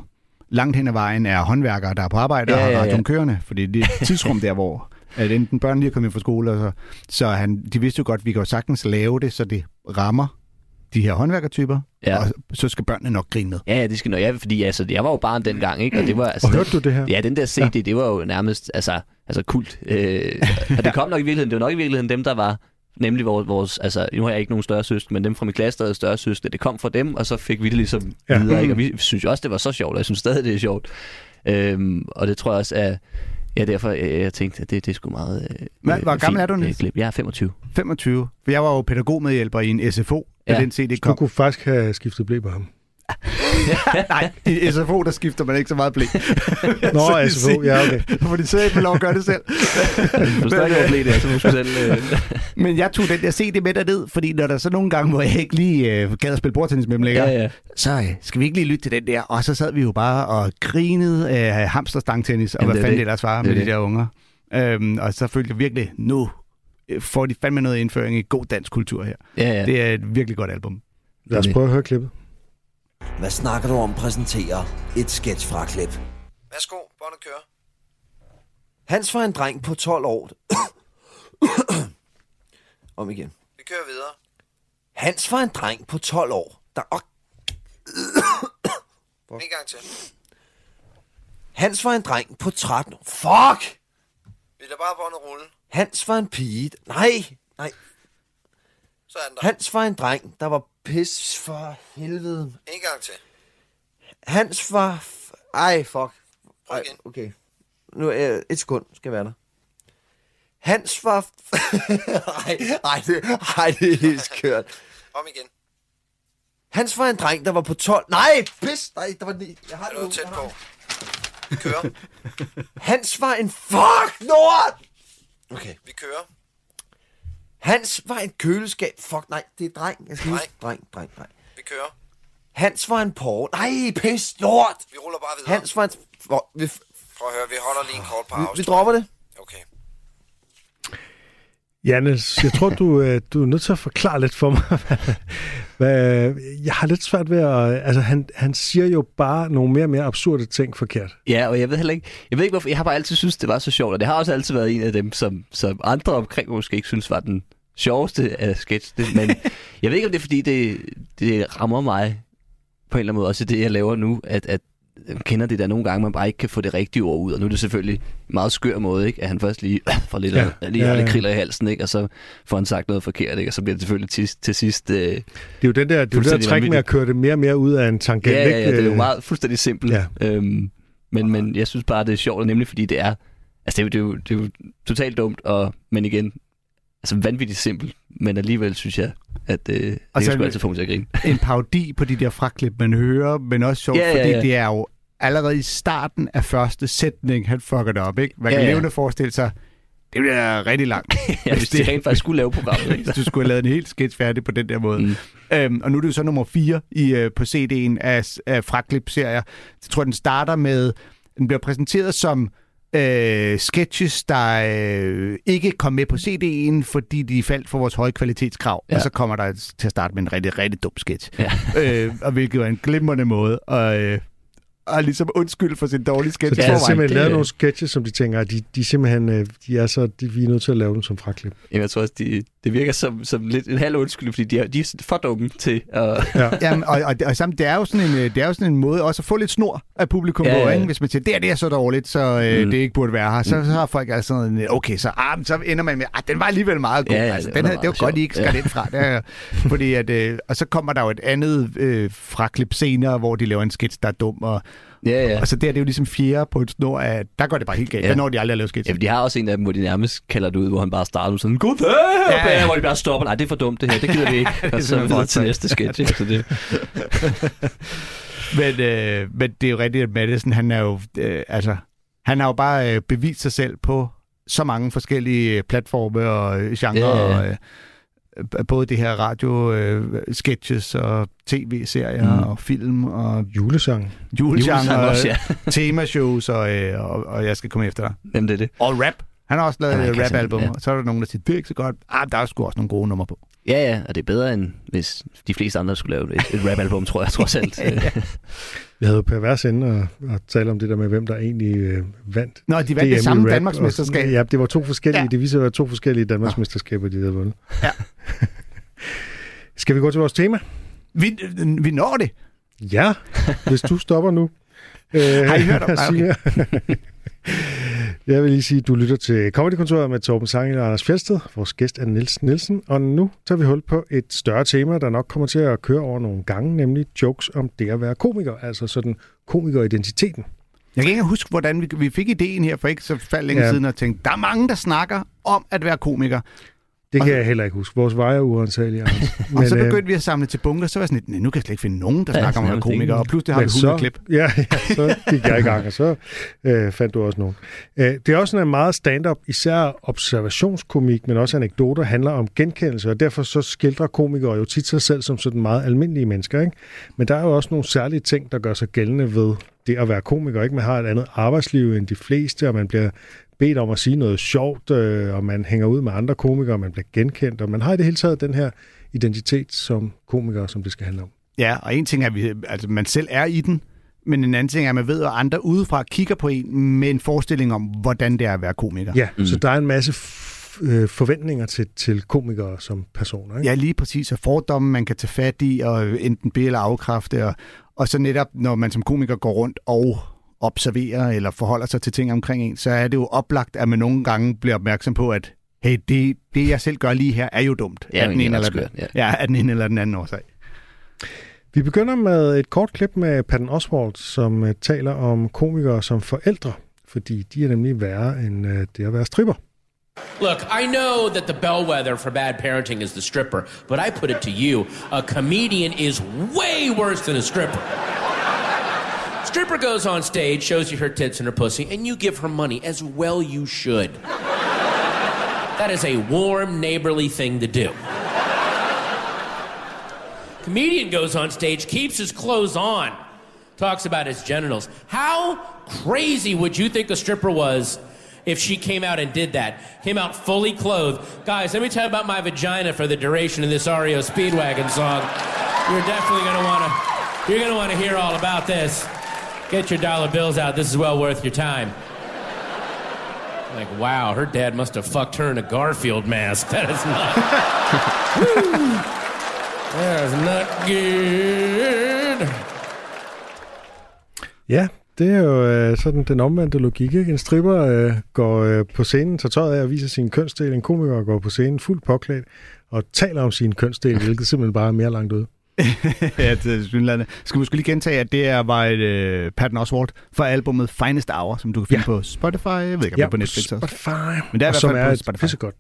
langt hen ad vejen er håndværkere, der er på arbejde Ja, og har ja, ja. radioen kørende. Fordi det er et [LAUGHS] tidsrum der, hvor at enten børn lige er kommet fra skole, og så, så han, de vidste jo godt, at vi kan jo sagtens lave det, så det rammer de her håndværkertyper, Ja. og så skal børnene nok grine med. Ja, ja, det skal nok. Ja, fordi altså, jeg var jo barn dengang, ikke? Og det var altså... Og hørte du det her? Ja, den der CD, ja. det var jo nærmest altså, altså kult. Øh, [LAUGHS] og det kom nok i virkeligheden, det var nok i virkeligheden dem, der var nemlig vores, vores altså nu har jeg ikke nogen større søster, men dem fra min klasse, der havde større søster, det kom fra dem, og så fik vi det ligesom Ja. videre, ikke? og vi synes jo også, det var så sjovt, og jeg synes stadig, det er sjovt. Øhm, og det tror jeg også er, ja, derfor jeg, jeg tænkte, at det, det er sgu meget øh, Hvad- hvor øh, gammel er du, øh, Niels? klip. Jeg er 25. 25. For jeg var jo pædagogmedhjælper i en SFO, da Ja. den CD Du kom. kunne faktisk have skiftet blæ på ham. Nej, i SFO, der skifter man ikke så meget blik. [LAUGHS] Nå, Så de SFO, ja, okay. Så får de selv med lov at gøre det selv. Du forstår ikke, hvor blev det er, så du selv... Øh, [LAUGHS] Men jeg tog den der CD med derned, fordi når der så nogle gange, hvor jeg ikke lige øh, gad at spille bordtennis med dem længere, ja, ja. så øh, skal vi ikke lige lytte til den der. Og så sad vi jo bare og grinede af øh, hamsterstangtennis, og Jamen, hvad fanden det ellers var Det med de det. der unger. Øhm, og så følte jeg virkelig, nu øh, får de fandme noget indføring i god dansk kultur her. ja, ja. Det er et virkelig godt album. Lad os prøve at høre klippet. Hvad snakker du om præsenterer et sketch fra klip? Værsgo, båndet kører. Hans var en dreng på 12 år. [COUGHS] om igen. Vi kører videre. Hans var en dreng på 12 år, der... [COUGHS] En gang til. Hans var en dreng på 13 år. Fuck! Vi lader bare båndet rulle. Hans var en pige. Nej, nej. Så er den der. Hans var en dreng, der var pis for helvede. En gang til. Hans var... Ej, fuck. Ej, okay. Nu er øh, et sekund, skal være der. Hans var... [LAUGHS] Ej, ej, det, ej, det er helt skørt. Om igen. Hans var en dreng, der var på 12... Nej, pis! Nej, der var... ni- Jeg har det nu. tæt på? Vi kører. [LAUGHS] Hans var en... Fuck, lort! Okay. Vi kører. Hans var en køleskab. Fuck, nej, det er dreng. Jeg skal huske. Dreng, dreng, dreng. Vi kører. Hans var en porn. Nej, pis, lort! Vi ruller bare videre. Hans var en... Vi, Prøv at høre, vi holder lige en kort vi, pause. vi dropper det. Jannes, jeg tror, du, øh, du er nødt til at forklare lidt for mig. [LAUGHS] hvad, jeg har lidt svært ved at... Altså, han, han siger jo bare nogle mere og mere absurde ting forkert. Ja, og jeg ved heller ikke, jeg ved ikke hvorfor, jeg har bare altid synes det var så sjovt, og det har også altid været en af dem, som, som andre omkring måske ikke synes var den sjoveste af sketch. Det, men [LAUGHS] jeg ved ikke, om det er, fordi det, det rammer mig på en eller anden måde, også det, jeg laver nu, at, at kender det der nogle gange, man bare ikke kan få det rigtige ord ud, og nu er det selvfølgelig en meget skør måde, ikke? at han først lige [CLEARS THROAT] får lidt, Ja. ja. lige Ja, ja, lidt kriller i halsen, ikke? og så får han sagt noget forkert, ikke? og så bliver det selvfølgelig til, til sidst... Øh, Det er jo den der, det er jo der træk med at køre det mere og mere ud af en tangent. Ja, ja, ja, det er jo Øh, meget fuldstændig simpelt. Ja. Øhm, men, men jeg synes bare, det er sjovt, nemlig fordi det er, altså det er, jo, det er, jo, det er jo totalt dumt, og, men igen, altså vanvittigt simpelt, men alligevel synes jeg, at øh, det Og kan sgu altid få mig til at grine. en parodi på de der fraklip, man hører, men også sjovt, Ja, ja, fordi ja. det er jo allerede i starten af første sætning, han fucker det op, ikke? Man kan Ja, ja. levende forestille sig, det bliver rigtig langt. [LAUGHS] Ja, hvis de rent faktisk skulle lave programmet. [LAUGHS] Ikke? hvis du skulle have lavet en helt sketch færdig på den der måde. Mm. Øhm, og nu er det jo så nummer 4 i, øh, på CD'en af, af fraklip-serier. Jeg tror, den starter med, den bliver præsenteret som øh, sketches, der øh, ikke kom med på CD'en, fordi de faldt for vores høje kvalitetskrav. Ja. Og så kommer der til at starte med en rigtig, rigtig dum sketch. Ja. [LAUGHS] øh, og hvilket var en glimrende måde at, øh, at ligesom undskylde for sin dårlige Så sketch. de Ja, har det- simpelthen lavet nogle sketches, som de tænker, at de, de simpelthen, øh, de er så, de, vi er nødt til at lave dem som fraklip. Jamen, jeg tror også, de, det virker som, som lidt en halv undskyldning, fordi de er, de er for dumme til at... Ja. [LAUGHS] Jamen, og, og, og sammen, det, er jo sådan en, øh, det er jo sådan en måde også at få lidt snor af publikum Ja, på, ja, ja. ikke? Hvis man siger, det er det er så dårligt, så øh, Mm. det ikke burde være her. Så, så har folk altså sådan, øh, okay, så, ah, så ender man med, ah, den var alligevel meget god. Ja, ja, altså, det den var havde, det var godt, I ikke skar Ja. den fra. Det er, fordi at, øh, og så kommer der jo et andet øh, fraklip senere, hvor de laver en sketch, der er dum. Og, Ja, ja. og så der er det jo ligesom fjerde på et snor af, der går det bare helt galt. Ja. Der når de aldrig at lave sketch. Ja, for de har også en af dem, hvor de nærmest kalder det ud, hvor han bare starter med sådan, Goddag, Ja, ja, ja. hvor de bare stopper. Nej, det er for dumt det her, det gider vi ikke. [LAUGHS] og så videre til næste sketch. Så det, [LAUGHS] Men, øh, men det er jo rigtigt, at Madison, han er jo, øh, altså, han har jo bare øh, bevist sig selv på så mange forskellige platforme og øh, genrer, Ja, ja, ja. og øh, øh, både det her radio øh, sketches og tv-serier Mm. og film og Julesang. julegenre, Julesang også, ja. temashows og, øh, og, og jeg skal komme efter dig. Jamen, det er det. Og rap. Han har også lavet Ja, et rap-album, simpelthen, og så er der nogen, der siger, det er ikke så godt. Ah, der er sgu også nogle gode numre på. Ja, ja, og det er bedre end hvis de fleste andre skulle lave et, et rap-album, tror jeg, trods alt. [LAUGHS] Vi havde jo pervers inde og, og tale om det der med, hvem der egentlig øh, vandt. Nå, de vandt DM det samme Danmarksmesterskab. og- Ja, det var to forskellige. Ja. Det viser at være to forskellige Danmarksmesterskaber, de havde vundet. Ja. [LAUGHS] Skal vi gå til vores tema? Vi, vi når det. Ja, hvis du stopper nu. Øh, [LAUGHS] Har I hørt om- [LAUGHS] okay. Jeg vil lige sige, at du lytter til Comedykontoret med Torben Sangel og Anders Fjeldsted. Vores gæst er Niels Nielsen, og nu tager vi hul på et større tema, der nok kommer til at køre over nogle gange, nemlig jokes om det at være komiker, altså sådan komikeridentiteten. Jeg kan ikke huske, hvordan vi, vi fik ideen her for ikke så fald længe ja. siden og tænkte, der er mange, der snakker om at være komiker. Det Og- kan jeg heller ikke huske. Vores veje er uansagelige, Anders. Men, [LAUGHS] og så øh, begyndte vi at samle til bunker, så var jeg sådan lidt, "Nej, nu kan jeg slet ikke finde nogen, der Ja, snakker om at være nærmest komiker. Og pludselig har vi men 100 klip. [LAUGHS] Ja, ja, så gik jeg i gang, og så øh, fandt du også nogen. Øh, det er også sådan en meget stand-up, især observationskomik, men også anekdoter, handler om genkendelse, og derfor så skildrer komikere jo tit sig selv som sådan meget almindelige mennesker. Ikke? Men der er jo også nogle særlige ting, der gør sig gældende ved det at være komiker. Ikke? Man har et andet arbejdsliv end de fleste, og man bliver bedt om at sige noget sjovt, øh, og man hænger ud med andre komikere, og man bliver genkendt, og man har i det hele taget den her identitet som komiker, som det skal handle om. Ja, og en ting er, at vi, altså, man selv er i den, men en anden ting er, at man ved, at andre udefra kigger på en med en forestilling om, hvordan det er at være komiker. Ja, mm. så der er en masse øh, forventninger til, til komikere som personer. Ikke? Ja, lige præcis. Og fordomme, man kan tage fat i, og enten be- eller afkræfte. Og, og så netop, når man som komiker går rundt og observerer eller forholder sig til ting omkring en, så er det jo oplagt, at man nogle gange bliver opmærksom på, at hey, det, det jeg selv gør lige her, er jo dumt. Ja, af den ene er eller den, ja. ja, af den ene eller den anden årsag. Vi begynder med et kort klip med Patton Oswald, som øh, taler om komikere som forældre, fordi de er nemlig værre end øh, det at være stripper. Look, I know that the bellwether for bad parenting is the stripper, but I put it to you a comedian is way worse than a stripper. Stripper goes on stage, shows you her tits and her pussy, and you give her money, as well you should. That is a warm, neighborly thing to do. Comedian goes on stage, keeps his clothes on, talks about his genitals. How crazy would you think a stripper was if she came out and did that? Came out fully clothed. Guys, let me tell you about my vagina for the duration of this REO Speedwagon song. You're definitely gonna wanna you're gonna wanna hear all about this. Get your dollar bills out. This is well worth your time. Like, wow, her dad must have fucked her in a Garfield mask. [LAUGHS] That is not. [LAUGHS] that is not good. Ja, det er jo øh, sådan den omvendte logik. Ikke? En stripper øh, går øh, på scenen, tager tøjet af og viser sin kønsdel. En komiker går på scenen fuldt påklædt og taler om sin kønsdel, hvilket simpelthen bare er mere langt ude. [LAUGHS] ja, det er synlædende. Skal måske lige gentage, at det er, var et uh, Patton Oswalt fra albumet Finest Hour, som du kan finde Ja. på Spotify. Jeg ved ikke, om det er på Netflix også. Spotify. Men det er i hvert fald er på et Spotify. pissegodt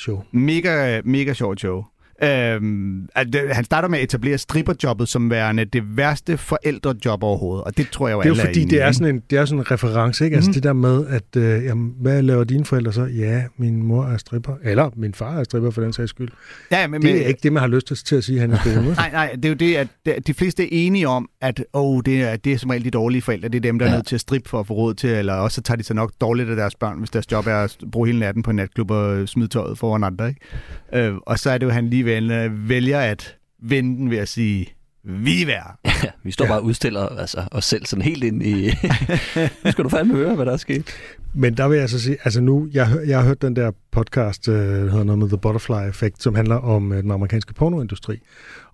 show. Mega, mega sjovt show. Øhm, det, han starter med at etablere stripperjobbet som værende det værste forældrejob overhovedet, og det tror jeg jo Det er jo fordi, enige det er sådan en, det er sådan en reference, ikke? Altså Mhm. det der med, at øh, jamen, hvad laver dine forældre så? Ja, min mor er stripper. Eller min far er stripper for den sags skyld. Ja, men, Det men- er ikke det, man har lyst til, til at sige, han er vel? [LAUGHS] Nej, nej, det er jo det, at de- fleste er enige om, at oh, det, er, det er som regel de dårlige forældre. Det er dem, der er Ja. nødt til at strippe for at få råd til, eller også så tager de sig nok dårligt af deres børn, hvis deres job er at bruge hele natten på en natklub og smide tøjet foran andre. Ikke? Øh, og så er det jo, han lige vælger, vælger at vende den ved at sige, vi være. [LAUGHS] Ja, vi står ja. bare og udstiller altså, os selv sådan helt ind i... [LAUGHS] nu skal du fandme høre, hvad der er sket. Men der vil jeg så sige, altså nu, jeg, jeg har hørt den der podcast, øh, der hedder noget med The Butterfly Effect, som handler om øh, den amerikanske pornoindustri,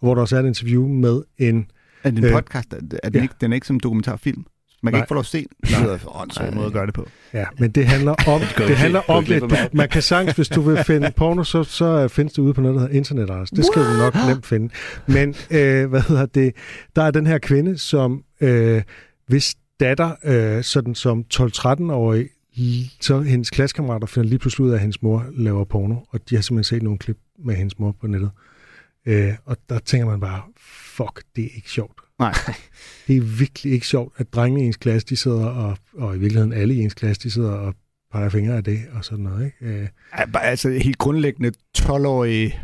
hvor der også er et interview med en... Er det en Øh, podcast? Er den, ja. ikke, den er ikke som en dokumentarfilm? Man kan Nej. ikke få lov at se den. Det er en måde at gøre det på. Ja, men det handler om, [LAUGHS] det ikke- handler om det. Du, man kan sagtens, hvis du vil finde porno, så, så øh, findes det ude på noget, der hedder internet, Anders. Det skal du nok nemt finde. Men, øh, hvad hedder det, der er den her kvinde, som, øh, hvis datter, øh, sådan som 12-13-årig, l- så hendes klassekammerater finder lige pludselig ud af, at hendes mor laver porno, og de har simpelthen set nogle klip med hendes mor på nettet. Øh, og der tænker man bare, fuck, det er ikke sjovt. Nej. [LAUGHS] Det er virkelig ikke sjovt, at drengene i ens klasse, de sidder, og, og i virkeligheden alle i ens klasse, de sidder og peger fingre af det, og sådan noget, ikke? Øh, Altså helt grundlæggende 12-årige,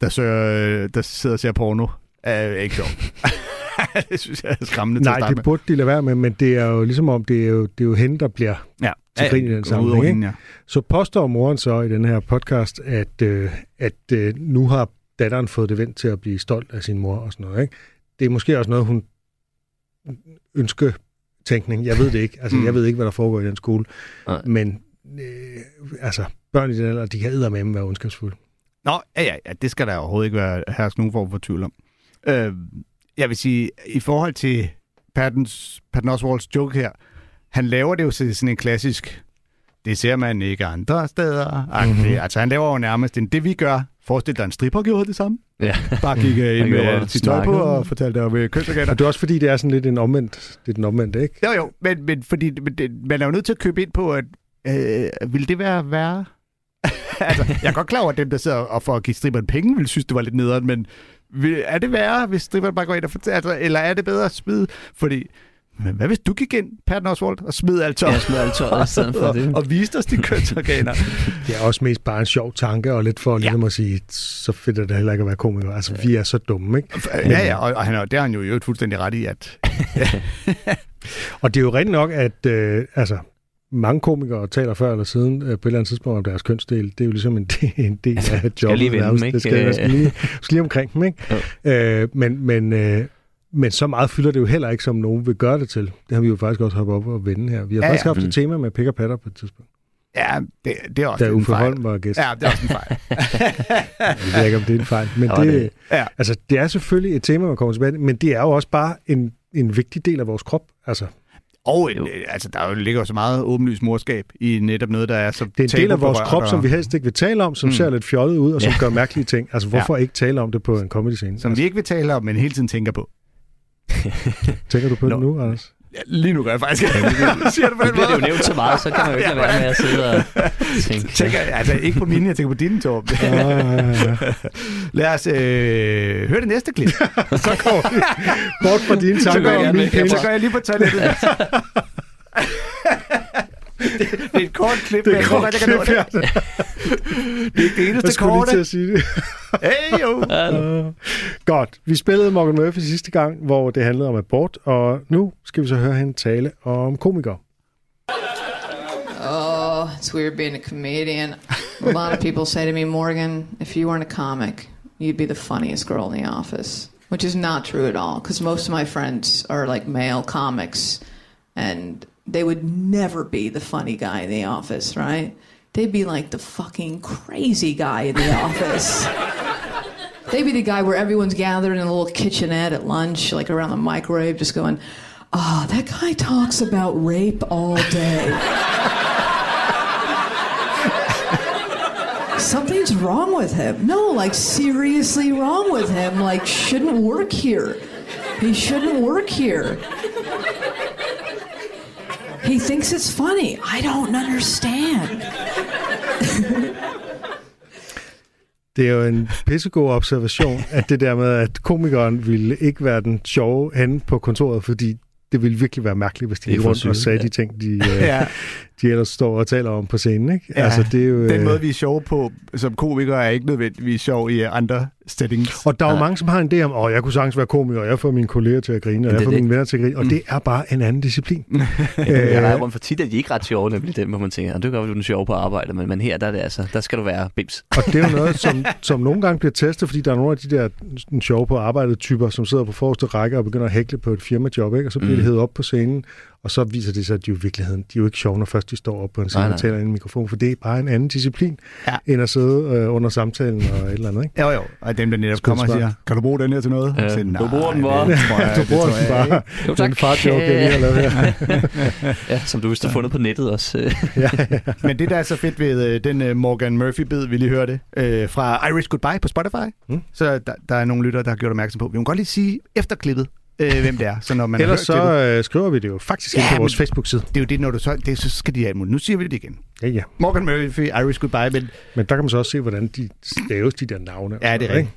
der, søger, der sidder og ser porno, er ikke sjovt. [LAUGHS] det synes jeg er skræmmende til at nej, det med. burde de lade være med, men det er jo ligesom om, det er jo, det er jo hende, der bliver Ja. til grin i den sammenhæng, hende, ja. Så påstår moren så i den her podcast, at, øh, at øh, nu har datteren fået det vendt til at blive stolt af sin mor og sådan noget. Ikke? Det er måske også noget, hun ønsker tænkning. Jeg ved det ikke. Altså, Mm. jeg ved ikke, hvad der foregår i den skole. Nej. Men øh, altså, børn i den alder, de kan eddermame være ondskabsfulde. Nå, ja, ja, ja, det skal der overhovedet ikke være herske nogen form for tvivl om. Øh, jeg vil sige, i forhold til Pattons, Patton Oswalds joke her, han laver det jo til sådan en klassisk, det ser man ikke andre steder. Mhm. Mm-hmm. Altså han laver jo nærmest en, det vi gør, forestil dig en stripper gjorde det samme. Ja. Bare gik [LAUGHS] gjorde med sit tøj på og fortalte om øh, kønsorganer. Og det er også fordi, det er sådan lidt en omvendt, det er den omvendte, ikke? Jo, jo, men, men fordi men det, man er jo nødt til at købe ind på, at øh, vil det være værre? [LAUGHS] altså, jeg er godt klar over, at dem, der sidder og for at give stripperen penge, vil synes, det var lidt nederen, men vil, er det værre, hvis stripperen bare går ind og fortæller, altså, eller er det bedre at smide? Fordi, men hvad hvis du gik ind, Patton Oswald, og smed alt tøj? Ja, smed alt tøjet i stedet for og, det. og viste os de kønsorganer. [LAUGHS] Det er også mest bare en sjov tanke, og lidt for ja. ligesom at sige, så fedt er det heller ikke at være komiker. Altså, vi er så dumme, ikke? ja, ja, og, og han, er- det har han jo i øvrigt fuldstændig ret i, at [LAUGHS] Og det er jo rigtigt nok, at øh, altså, mange komikere taler før eller siden øh, på et eller andet tidspunkt om deres kønsdel. Det er jo ligesom en [LAUGHS] del, en del af jobbet. lige vende dem, ikke? Det skal, skal, lige, skal lige omkring dem, ikke? Øh, men, men, øh, men så meget fylder det jo heller ikke, som nogen vil gøre det til. Det har vi jo faktisk også hoppet op og vende her. Vi har Ja, faktisk ja. haft Mm. et tema med pik og patter på et tidspunkt, ja, det, det er også da en Uffe fejl. Holm var gæst. Ja, det er også en fejl. [LAUGHS] Jeg ved ikke, om det er en fejl. Men [LAUGHS] det, det. Ja. altså, det er selvfølgelig et tema, man kommer tilbage til, men det er jo også bare en, en vigtig del af vores krop. Altså, Og en, altså, der jo ligger jo så meget åbenlyst morskab i netop noget, der er så Det er en del af vores krop, og- som vi helst ikke vil tale om, som Mm. ser lidt fjollet ud, og som Ja. gør mærkelige ting. Altså, [LAUGHS] hvorfor ja. ikke tale om det på en comedy-scene? som vi ikke vil tale om, men hele tiden tænker på. [LAUGHS] Tænker du på Nå. det nu, Anders? Ja, lige nu gør jeg faktisk. [LAUGHS] Siger du på den bliver det jo nævnt så meget, så kan man jo ikke lade være med at sidde og [LAUGHS] tænke. Tænker, altså ikke på mine, jeg tænker på dine, Torben. Ja, ja, ja. Lad os øh, høre det næste klip. Så går vi bort fra dine så, går tanker jeg, så går jeg lige på toilettet. [LAUGHS] det, det er et kort klip, Det er jeg tror kort jeg kan nå klip, det. Det er ikke det Jeg eneste lige korte. til at sige det. [LAUGHS] Hey, jo. Uh, godt. Vi spillede Morgan Murphy sidste gang, hvor det handlede om abort, og nu skal vi så høre hende tale om komikere. Oh, it's weird being a comedian. A lot of people say to me, Morgan, if you weren't a comic, you'd be the funniest girl in the office. Which is not true at all, because most of my friends are like male comics, and they would never be the funny guy in the office, right? They'd be like the fucking crazy guy in the [LAUGHS] office. They'd be the guy where everyone's gathered in a little kitchenette at lunch, like around the microwave, just going, oh, that guy talks about rape all day. [LAUGHS] Something's wrong with him. No, like seriously wrong with him. Like, shouldn't work here. He shouldn't work here. He thinks it's funny. I don't understand. Det er jo en pissegod observation, at det der med, at komikeren ville ikke være den sjove henne på kontoret, fordi det ville virkelig være mærkeligt, hvis de Det er gik rundt og sagde ja. de ting, de, [LAUGHS] øh, Ja. de ellers står og taler om på scenen. Ikke? Ja, altså, det er jo, Den øh, måde, vi er sjove på som komikere, er ikke nødvendigvis sjov i andre settings. Og der er jo mange, som har en idé om, at jeg kunne sagtens være komiker, og jeg får mine kolleger til at grine, og Det jeg er får det. mine venner til at grine, og det er bare en anden disciplin. [LAUGHS] Jeg leger Øh, rundt for tit, at de ikke er ret sjove, nemlig dem, hvor man tænker, "Ah, det kan godt du er sjov på arbejde, men, men her der, er det altså, der skal du være bims. Og det er jo noget, som, [LAUGHS] som nogle gange bliver testet, fordi der er nogle af de der sådan sjove på arbejdet typer, som sidder på forreste række og begynder at hækle på et firmajob, ikke? og så bliver mm. Mm. de hævet op på scenen, og så viser det sig, at de jo i virkeligheden, de er jo ikke sjove, når først de står op på en scene og taler i en mikrofon, for det er bare en anden disciplin, Ja. end at sidde øh, under samtalen og et eller andet. Ikke? Jo, jo. Og dem, der netop kommer og siger, kan du bruge den her til noget? Ja, Så siger, du bruger den "Nej, bare." det tror jeg- [LAUGHS] du det bruger den bare. ikke." Jo, Den tak. fart joke, jeg lige har lavet her. [LAUGHS] Ja, som du vist har fundet på nettet også. [LAUGHS] ja, ja. Men det, der er så fedt ved øh, den øh, Morgan Murphy-bid, vi lige hørte, øh, fra Irish Goodbye på Spotify, Mm. mm. så der, der er nogle lyttere, der har gjort opmærksom på. Vi må godt lige sige efter klippet, øh, hvem det er. Så når man Ellers så øh, skriver vi det jo faktisk ind Ja, på vores Facebook-side. det er jo det, når du så, det, så skal de imod. Nu siger vi det igen. Ja, ja. Morgan Murphy, Irish Goodbye, men Men der kan man så også se, hvordan de staves, de der navne. Ja, det er rigtigt.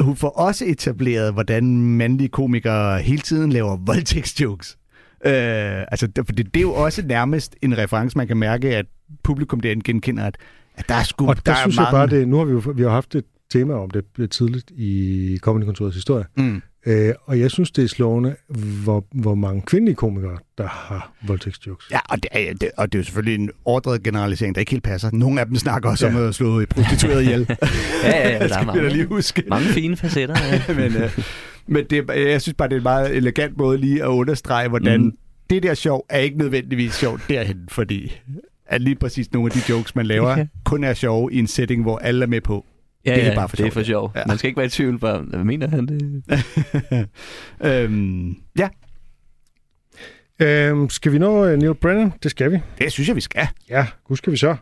hun får også etableret, hvordan mandlige komikere hele tiden laver voldtægtsjokes. Øh, altså, det- for det, det er jo også nærmest en reference, man kan mærke, at publikum derinde genkender, at, at der er sgu Og der, der der er synes mange... jeg bare, det, nu har vi jo vi har haft et tema om det tidligt i Comedykontorets historie. Mm. Øh, og jeg synes, det er slående, hvor, hvor mange kvindelige komikere, der har voldtægtsjokes. Ja, og det, er, det, og det er jo selvfølgelig en overdrevet generalisering, der ikke helt passer. Nogle af dem snakker også Ja. om at slå prostitueret ihjel. [LAUGHS] Ja, ja, ja, der er [LAUGHS] mange. lige huske. Mange fine facetter. Ja. [LAUGHS] men øh, men det, jeg synes bare, det er en meget elegant måde lige at understrege, hvordan mm. det der sjov er ikke nødvendigvis sjovt derhen, fordi at lige præcis nogle af de jokes, man laver, Okay. kun er sjove i en setting, hvor alle er med på. Ja, Det er ja, bare for det er sjov. for sjov. Ja. Man skal ikke være i tvivl, bare, hvad mener han det? [LAUGHS] øhm, ja, Øhm, skal vi nå uh, Neil Brennan? Det skal vi. det synes jeg, vi skal. Ja, skal vi så.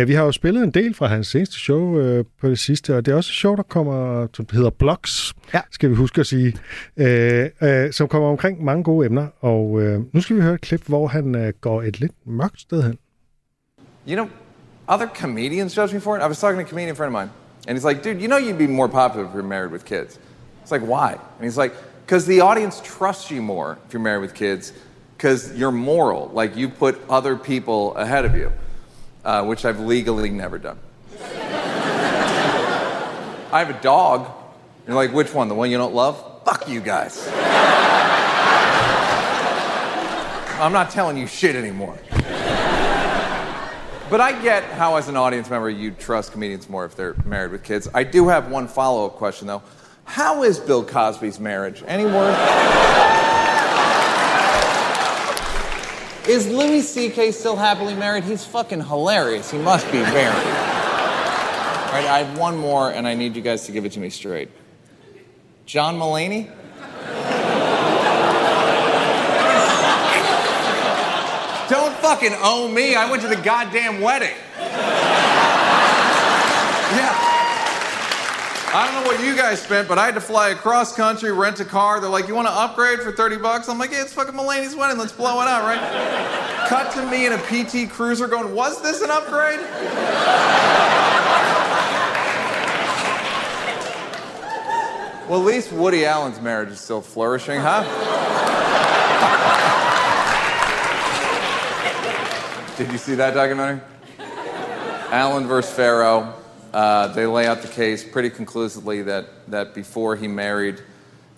Uh, vi har jo spillet en del fra hans seneste show uh, på det sidste, og det er også et show, der kommer, som hedder Blocks, Ja. skal vi huske at sige, uh, uh, som kommer omkring mange gode emner. Og uh, nu skal vi høre et klip, hvor han uh, går et lidt mørkt sted hen. You know, other comedians judge me for it. I was talking to a comedian friend of mine, and he's like, dude, you know you'd be more popular if you're married with kids. It's like, why? And he's like, because the audience trusts you more if you're married with kids, because you're moral. Like, you put other people ahead of you, uh, which I've legally never done. [LAUGHS] I have a dog. You're like, which one? The one you don't love? Fuck you guys. [LAUGHS] I'm not telling you shit anymore. But I get how, as an audience member, you trust comedians more if they're married with kids. I do have one follow up question, though. How is Bill Cosby's marriage? Any word? is Louis C.K. still happily married? He's fucking hilarious. He must be married. All right, I have one more, and I need you guys to give it to me straight. John Mulaney? Don't fucking owe me. I went to the goddamn wedding. Yeah. I don't know what you guys spent, but I had to fly across country, rent a car. They're like, "You want to upgrade for 30 bucks?" I'm like, "Yeah, it's fucking Mulaney's wedding. Let's blow it out, right?" Cut to me in a PT Cruiser going, "Was this an upgrade?" Well, at least Woody Allen's marriage is still flourishing, huh? Did you see that documentary? Allen versus Farrow. Uh, they lay out the case pretty conclusively that, that before he married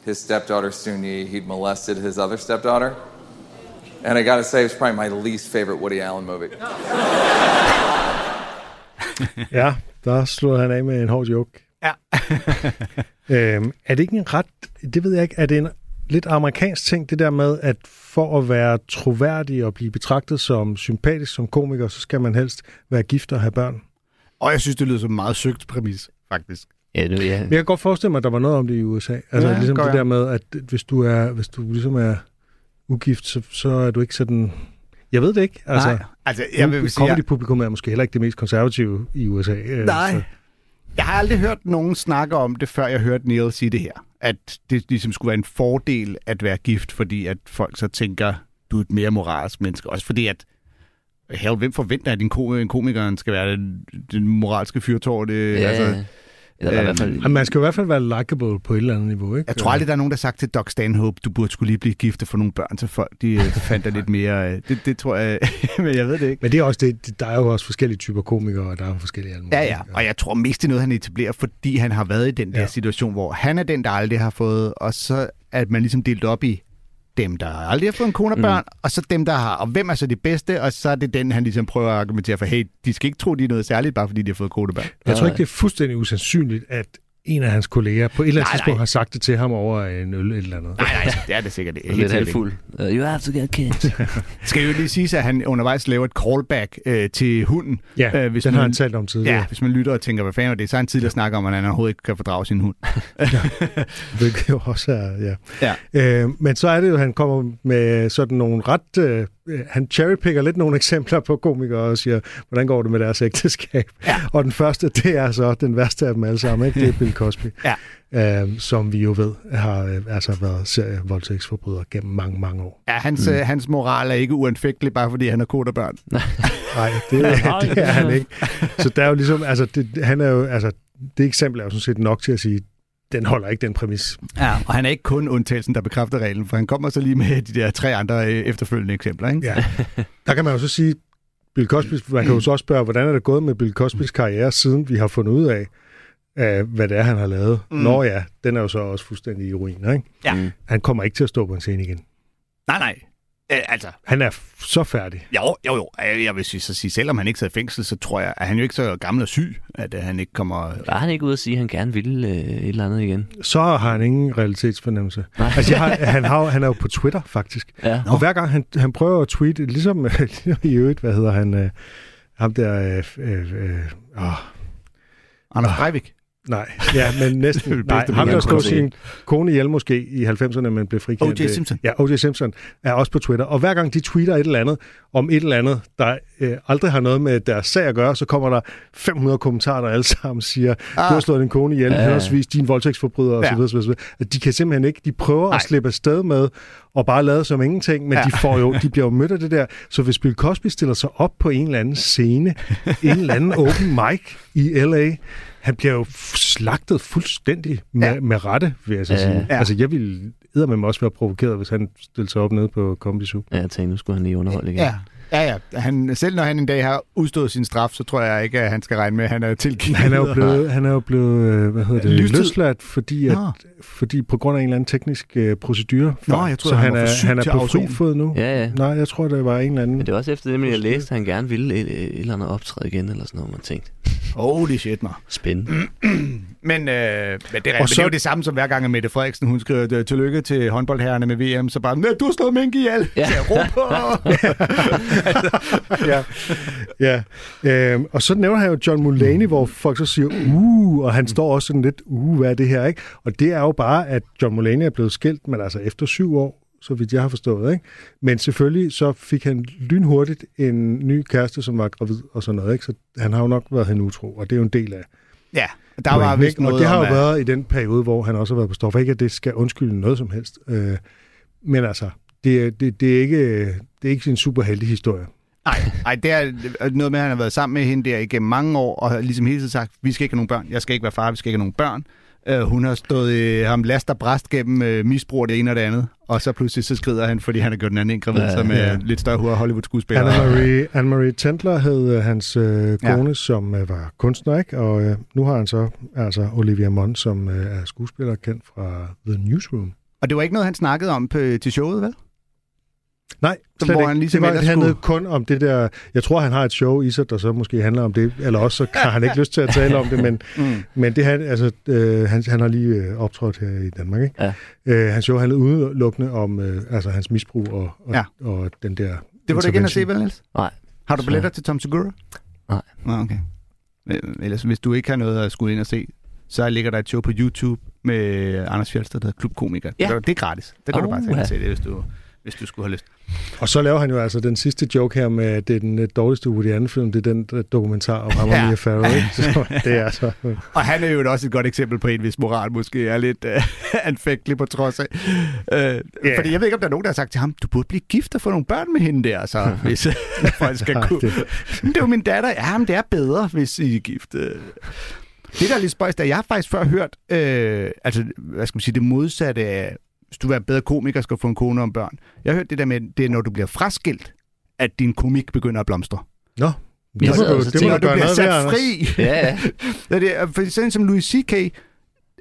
his stepdaughter Sunyi, he'd molested his other stepdaughter. And I gotta say, it's probably my least favorite Woody Allen movie. [LAUGHS] Ja, der slår han af med en hård joke. Ja. [LAUGHS] øhm, er det ikke en ret, det ved jeg ikke, er det en lidt amerikansk ting, det der med, at for at være troværdig og blive betragtet som sympatisk som komiker, så skal man helst være gift og have børn? Og jeg synes, det lyder som en meget søgt præmis, faktisk. Ja, det, ja. Men jeg kan godt forestille mig, at der var noget om det i USA. Altså Ja, ligesom det ja. der med, at hvis du er, hvis du ligesom er ugift, så, så er du ikke sådan... Jeg ved det ikke. Altså, Nej, altså, jeg vil sige, jeg- Comedy-publikum er måske heller ikke det mest konservative i USA. øh, Nej. så- Jeg har aldrig hørt nogen snakke om det, før jeg hørte Neil sige det her. At det ligesom skulle være en fordel at være gift, fordi at folk så tænker, du er et mere moralsk menneske. Også fordi at, hell, hvem forventer, at en, ko- en komiker skal være den, den moralske fyrtårn? Det, Ja, altså, Eller i hvert fald... Jamen, man skal i hvert fald være likable på et eller andet niveau, ikke? Jeg tror aldrig, der er nogen, der har sagt til Doc Stanhope, du burde skulle lige blive gift og få nogle børn til folk. De øh, fandt det lidt mere... øh, Det, det tror jeg... [LAUGHS] men jeg ved det ikke. Men det er også det, der er jo også forskellige typer komikere, og der er jo forskellige muligt. Ja, ja. Og jeg tror mest det er noget, han etablerer, fordi han har været i den der Ja. situation, hvor han er den, der aldrig har fået, og så at man ligesom delt op i dem, der aldrig har fået en kone og børn, mm. og så dem, der har. Og hvem er så de bedste? Og så er det den, han ligesom prøver at argumentere for, hey, de skal ikke tro, de er noget særligt, bare fordi de har fået kone og børn. Jeg tror ikke, det er fuldstændig usandsynligt, at en af hans kolleger på et eller andet Nej, tidspunkt nej. har sagt det til ham over en øl eller andet. Nej, nej, det er det sikkert ikke. [LAUGHS] Lidt sikkert halvfuld. Uh, you have to get kids. [LAUGHS] Skal jo lige sige, at han undervejs laver et callback øh, til hunden. Ja, øh, hvis den man, har han talt om tidligere. Ja, hvis man lytter og tænker, hvad fanden er det, så er han tidligere snakker om, at han overhovedet ikke kan fordrage sin hund. [LAUGHS] Hvilket jo også er, ja. Ja. Øh, men så er det jo, at han kommer med sådan nogle ret... Øh, han cherrypicker lidt nogle eksempler på komikere og siger, hvordan går det med deres ægteskab? Ja. Og den første, det er så den værste af dem alle sammen, ikke? det er Bill Cosby. Ja. Øh, som vi jo ved har øh, altså været serievoldtægtsforbryder gennem mange, mange år. Ja, hans, mm. hans moral er ikke uanfægtelig, bare fordi han har kone og børn. [LAUGHS] Nej, det, [LAUGHS] det er han ikke. Så der er jo ligesom, altså, det, han er jo, altså, det eksempel er jo sådan set nok til at sige, den holder ikke den præmis. Ja, og han er ikke kun undtagelsen, der bekræfter reglen, for han kommer så lige med de der tre andre øh, efterfølgende eksempler. Ikke? Ja. Der kan man jo så sige, Bill Cosby, man kan jo så også spørge, hvordan er det gået med Bill Cosbys karriere, siden vi har fundet ud af, af hvad det er, han har lavet. Mm. Nå ja, den er jo så også fuldstændig i ruiner, ikke? Ja. Han kommer ikke til at stå på en scene igen. Nej, nej. Øh, altså, Han er så færdig. jo, jo, jo. Øh, Jeg vil sige, så sige, selvom han ikke sidder i fængsel, så tror jeg, at han jo ikke så gammel og syg, at øh, han ikke kommer... Var han ikke ude at sige, at han gerne ville øh, et eller andet igen? Så har han ingen realitetsfornemmelse. Nej. Altså, jeg har, han, har, han er jo på Twitter, faktisk. [LAUGHS] Ja. Og hver gang han, han prøver at tweete, ligesom, [LAUGHS] ligesom i øvrigt, hvad hedder han, øh, ham der, øh, øh, øh, Anders Breivik. Nej, ja, men [LAUGHS] næsten. Det Nej, ham der se. sin kone ihjel måske i 90'erne, men blev frikendt. O.J. Simpson. Ja, O.J. Simpson er også på Twitter. Og hver gang de tweeter et eller andet om et eller andet, der øh, aldrig har noget med deres sag at gøre, så kommer der 500 kommentarer, der alle sammen siger, ah. du har slået din kone ihjel, ja. henholdsvis din voldtægtsforbryder Ja. osv. osv. At de kan simpelthen ikke, de prøver Nej. at slippe afsted med og bare lade som ingenting, men ja. de, får jo, de bliver jo mødt af det der. Så hvis Bill Cosby stiller sig op på en eller anden scene, en eller anden open mic i L.A., han bliver jo slagtet fuldstændig med, Ja. med rette, vil jeg så Ja. sige. Ja. Altså, jeg ville med også være provokeret, hvis han stillede sig op nede på Comedy Zoo. Ja, jeg tænkte, nu skulle han lige underholde igen. Ja. Ja, ja. Han, selv når han en dag har udstået sin straf, så tror jeg ikke, at han skal regne med, at han er tilgivet. Han er jo blevet, han er jo blevet øh, hvad hedder det, Livstid. løsladt, fordi, at, Nå. fordi på grund af en eller anden teknisk uh, procedure. Nå, jeg troede, så han han, var for er, han er på fri fod nu. Ja, ja. Nej, jeg tror, det var en eller anden... Men det var også efter det, jeg læste, at han gerne ville et, et eller andet optræde igen, eller sådan noget, man tænkte. Holy shit, mig. Spændende. [CLEARS THROAT] Men, øh, men det, er, men det så- er jo det samme som hver gang, at Mette Frederiksen hun skriver øh, tillykke til håndboldherrerne med VM, så bare, "Nå, du har slået mink ihjel. Ja. Ja. Så jeg råber. [LAUGHS] [LAUGHS] ja. ja. Øhm, og så nævner han jo John Mulaney, hvor folk så siger, uh, og han står også sådan lidt, uh, hvad er det her, ikke? Og det er jo bare, at John Mulaney er blevet skilt, men altså efter syv år, så vidt jeg har forstået, ikke? Men selvfølgelig så fik han lynhurtigt en ny kæreste, som var gravid og sådan noget, ikke? Så han har jo nok været hende utro, og det er jo en del af ja, der var vist noget Og det har jo at- været i den periode, hvor han også har været på stoffer. Ikke, at det skal undskylde noget som helst. Øh, men altså, det, er- det, det, er ikke, det er ikke en super heldig historie. Nej, nej, det er noget med, at han har været sammen med hende der igennem mange år, og har ligesom hele tiden sagt, vi skal ikke have nogen børn, jeg skal ikke være far, vi skal ikke have nogen børn. Uh, hun har stået øh, ham last og bræst gennem uh, misbrug af det ene og det andet, og så pludselig så skrider han, fordi han har gjort den anden en gravid, Ja, som er ja. lidt større hoved Hollywood-skuespiller. Anne-Marie, Anne-Marie Tendler hed øh, hans øh, kone, ja. som øh, var kunstner, ikke? og øh, nu har han så altså Olivia Munn, som øh, er skuespiller kendt fra The Newsroom. Og det var ikke noget, han snakkede om på, til showet, vel? Nej, Så slet hvor ikke. han ligesom det, var, det handlede skulle- kun om det der... Jeg tror, han har et show i sig, der så måske handler om det, eller også så har han ikke lyst til at tale om det, men, [LAUGHS] Mm. men det han, altså, øh, han, han har lige øh, optrådt her i Danmark. Ikke? Ja. Øh, hans show handlede udelukkende om øh, altså, hans misbrug og, og, Ja. og den der Det var du ikke inde at se, vel, Niels? Nej. Har du Så- billetter til Tom Segura? Nej. Nå, okay. Ellers, hvis du ikke har noget at skulle ind og se, så ligger der et show på YouTube med Anders Fjeldsted, der hedder Klubkomiker. Ja. Ja. Det er gratis. Det kan oh, du bare tage ind Oha. og se det, hvis du, hvis du skulle have lyst. Og så laver han jo altså den sidste joke her med, at det er den øh, dårligste Woody Allen-film, det er den øh, dokumentar om ham og. Mia Farrow. [LAUGHS] Så det er altså... [LAUGHS] Og han er jo også et godt eksempel på en, hvis moral måske er lidt uh, [LAUGHS] anfægtelig på trods af. Uh, yeah. Fordi jeg ved ikke, om der er nogen, der har sagt til ham, du burde blive gift og få nogle børn med hende der, så hvis folk skal Nej, kunne. det- Det... er jo min datter. Ja, men det er bedre, hvis I er gift. øh. Det, der er lidt spøjst, er, jeg har faktisk før hørt, øh, altså, hvad skal man sige, det modsatte af, hvis du vil være bedre komiker, skal du få en kone og en børn. Jeg har hørt det der med, det er, når du bliver fraskilt, at din komik begynder at blomstre. Nå, Ja, det så det tænker du jeg, gøre du bliver sat Anders. fri. Ja, ja. [LAUGHS] Ja, det er, for sådan som Louis C.K.,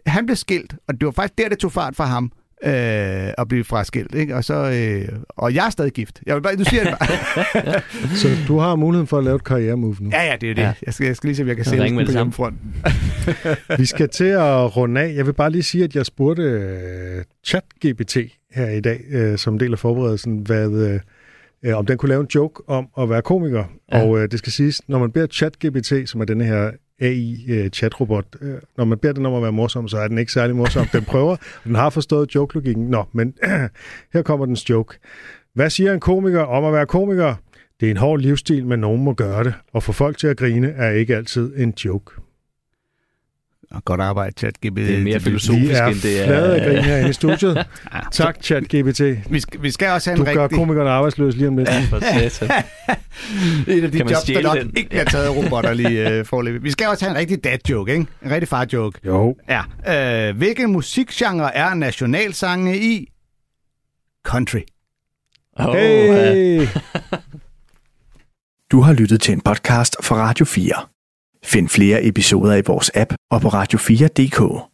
han blev skilt, og det var faktisk der, det tog fart for ham øh, at blive fraskilt. Ikke? Og, så, øh, og jeg er stadig gift. Jeg vil bare, du siger det bare. [LAUGHS] Så du har muligheden for at lave et karrieremove nu. ja, ja, det er det. Ja. Jeg, skal, jeg skal lige se, om jeg kan se på hjemmefronten. [LAUGHS] Vi skal til at runde af. Jeg vil bare lige sige, at jeg spurgte øh, ChatGPT her i dag, øh, som del af forberedelsen, hvad, øh, om den kunne lave en joke om at være komiker. Ja. Ja. Og øh, det skal siges, når man beder ChatGPT, som er denne her AI-chatrobot, øh, øh, når man beder den om at være morsom, så er den ikke særlig morsom. Den prøver, og [LAUGHS] den har forstået joke-logikken. Nå, men [CLEARS THROAT] her kommer dens joke. Hvad siger en komiker om at være komiker? Det er en hård livsstil, men nogen må gøre det. Og få folk til at grine er ikke altid en joke. Og godt arbejde, ChatGPT. Det er mere Vi filosofisk, er end det er... af grin herinde i studiet. [LAUGHS] Tak, ChatGPT. Vi skal, vi skal også have Du en gør rigtig... komikerne arbejdsløse lige om lidt. For satan. Et af de jobs, der nok den? ikke bliver taget robotter lige [LAUGHS] øh, forløbig. Vi skal også have en rigtig dad-joke, ikke? En rigtig far-joke. Jo. Ja. Øh, hvilken musikgenre er nationalsange i? Country. Oh, ja. Hey! [LAUGHS] Du har lyttet til en podcast fra Radio 4. Find flere episoder i vores app og på radio4.dk.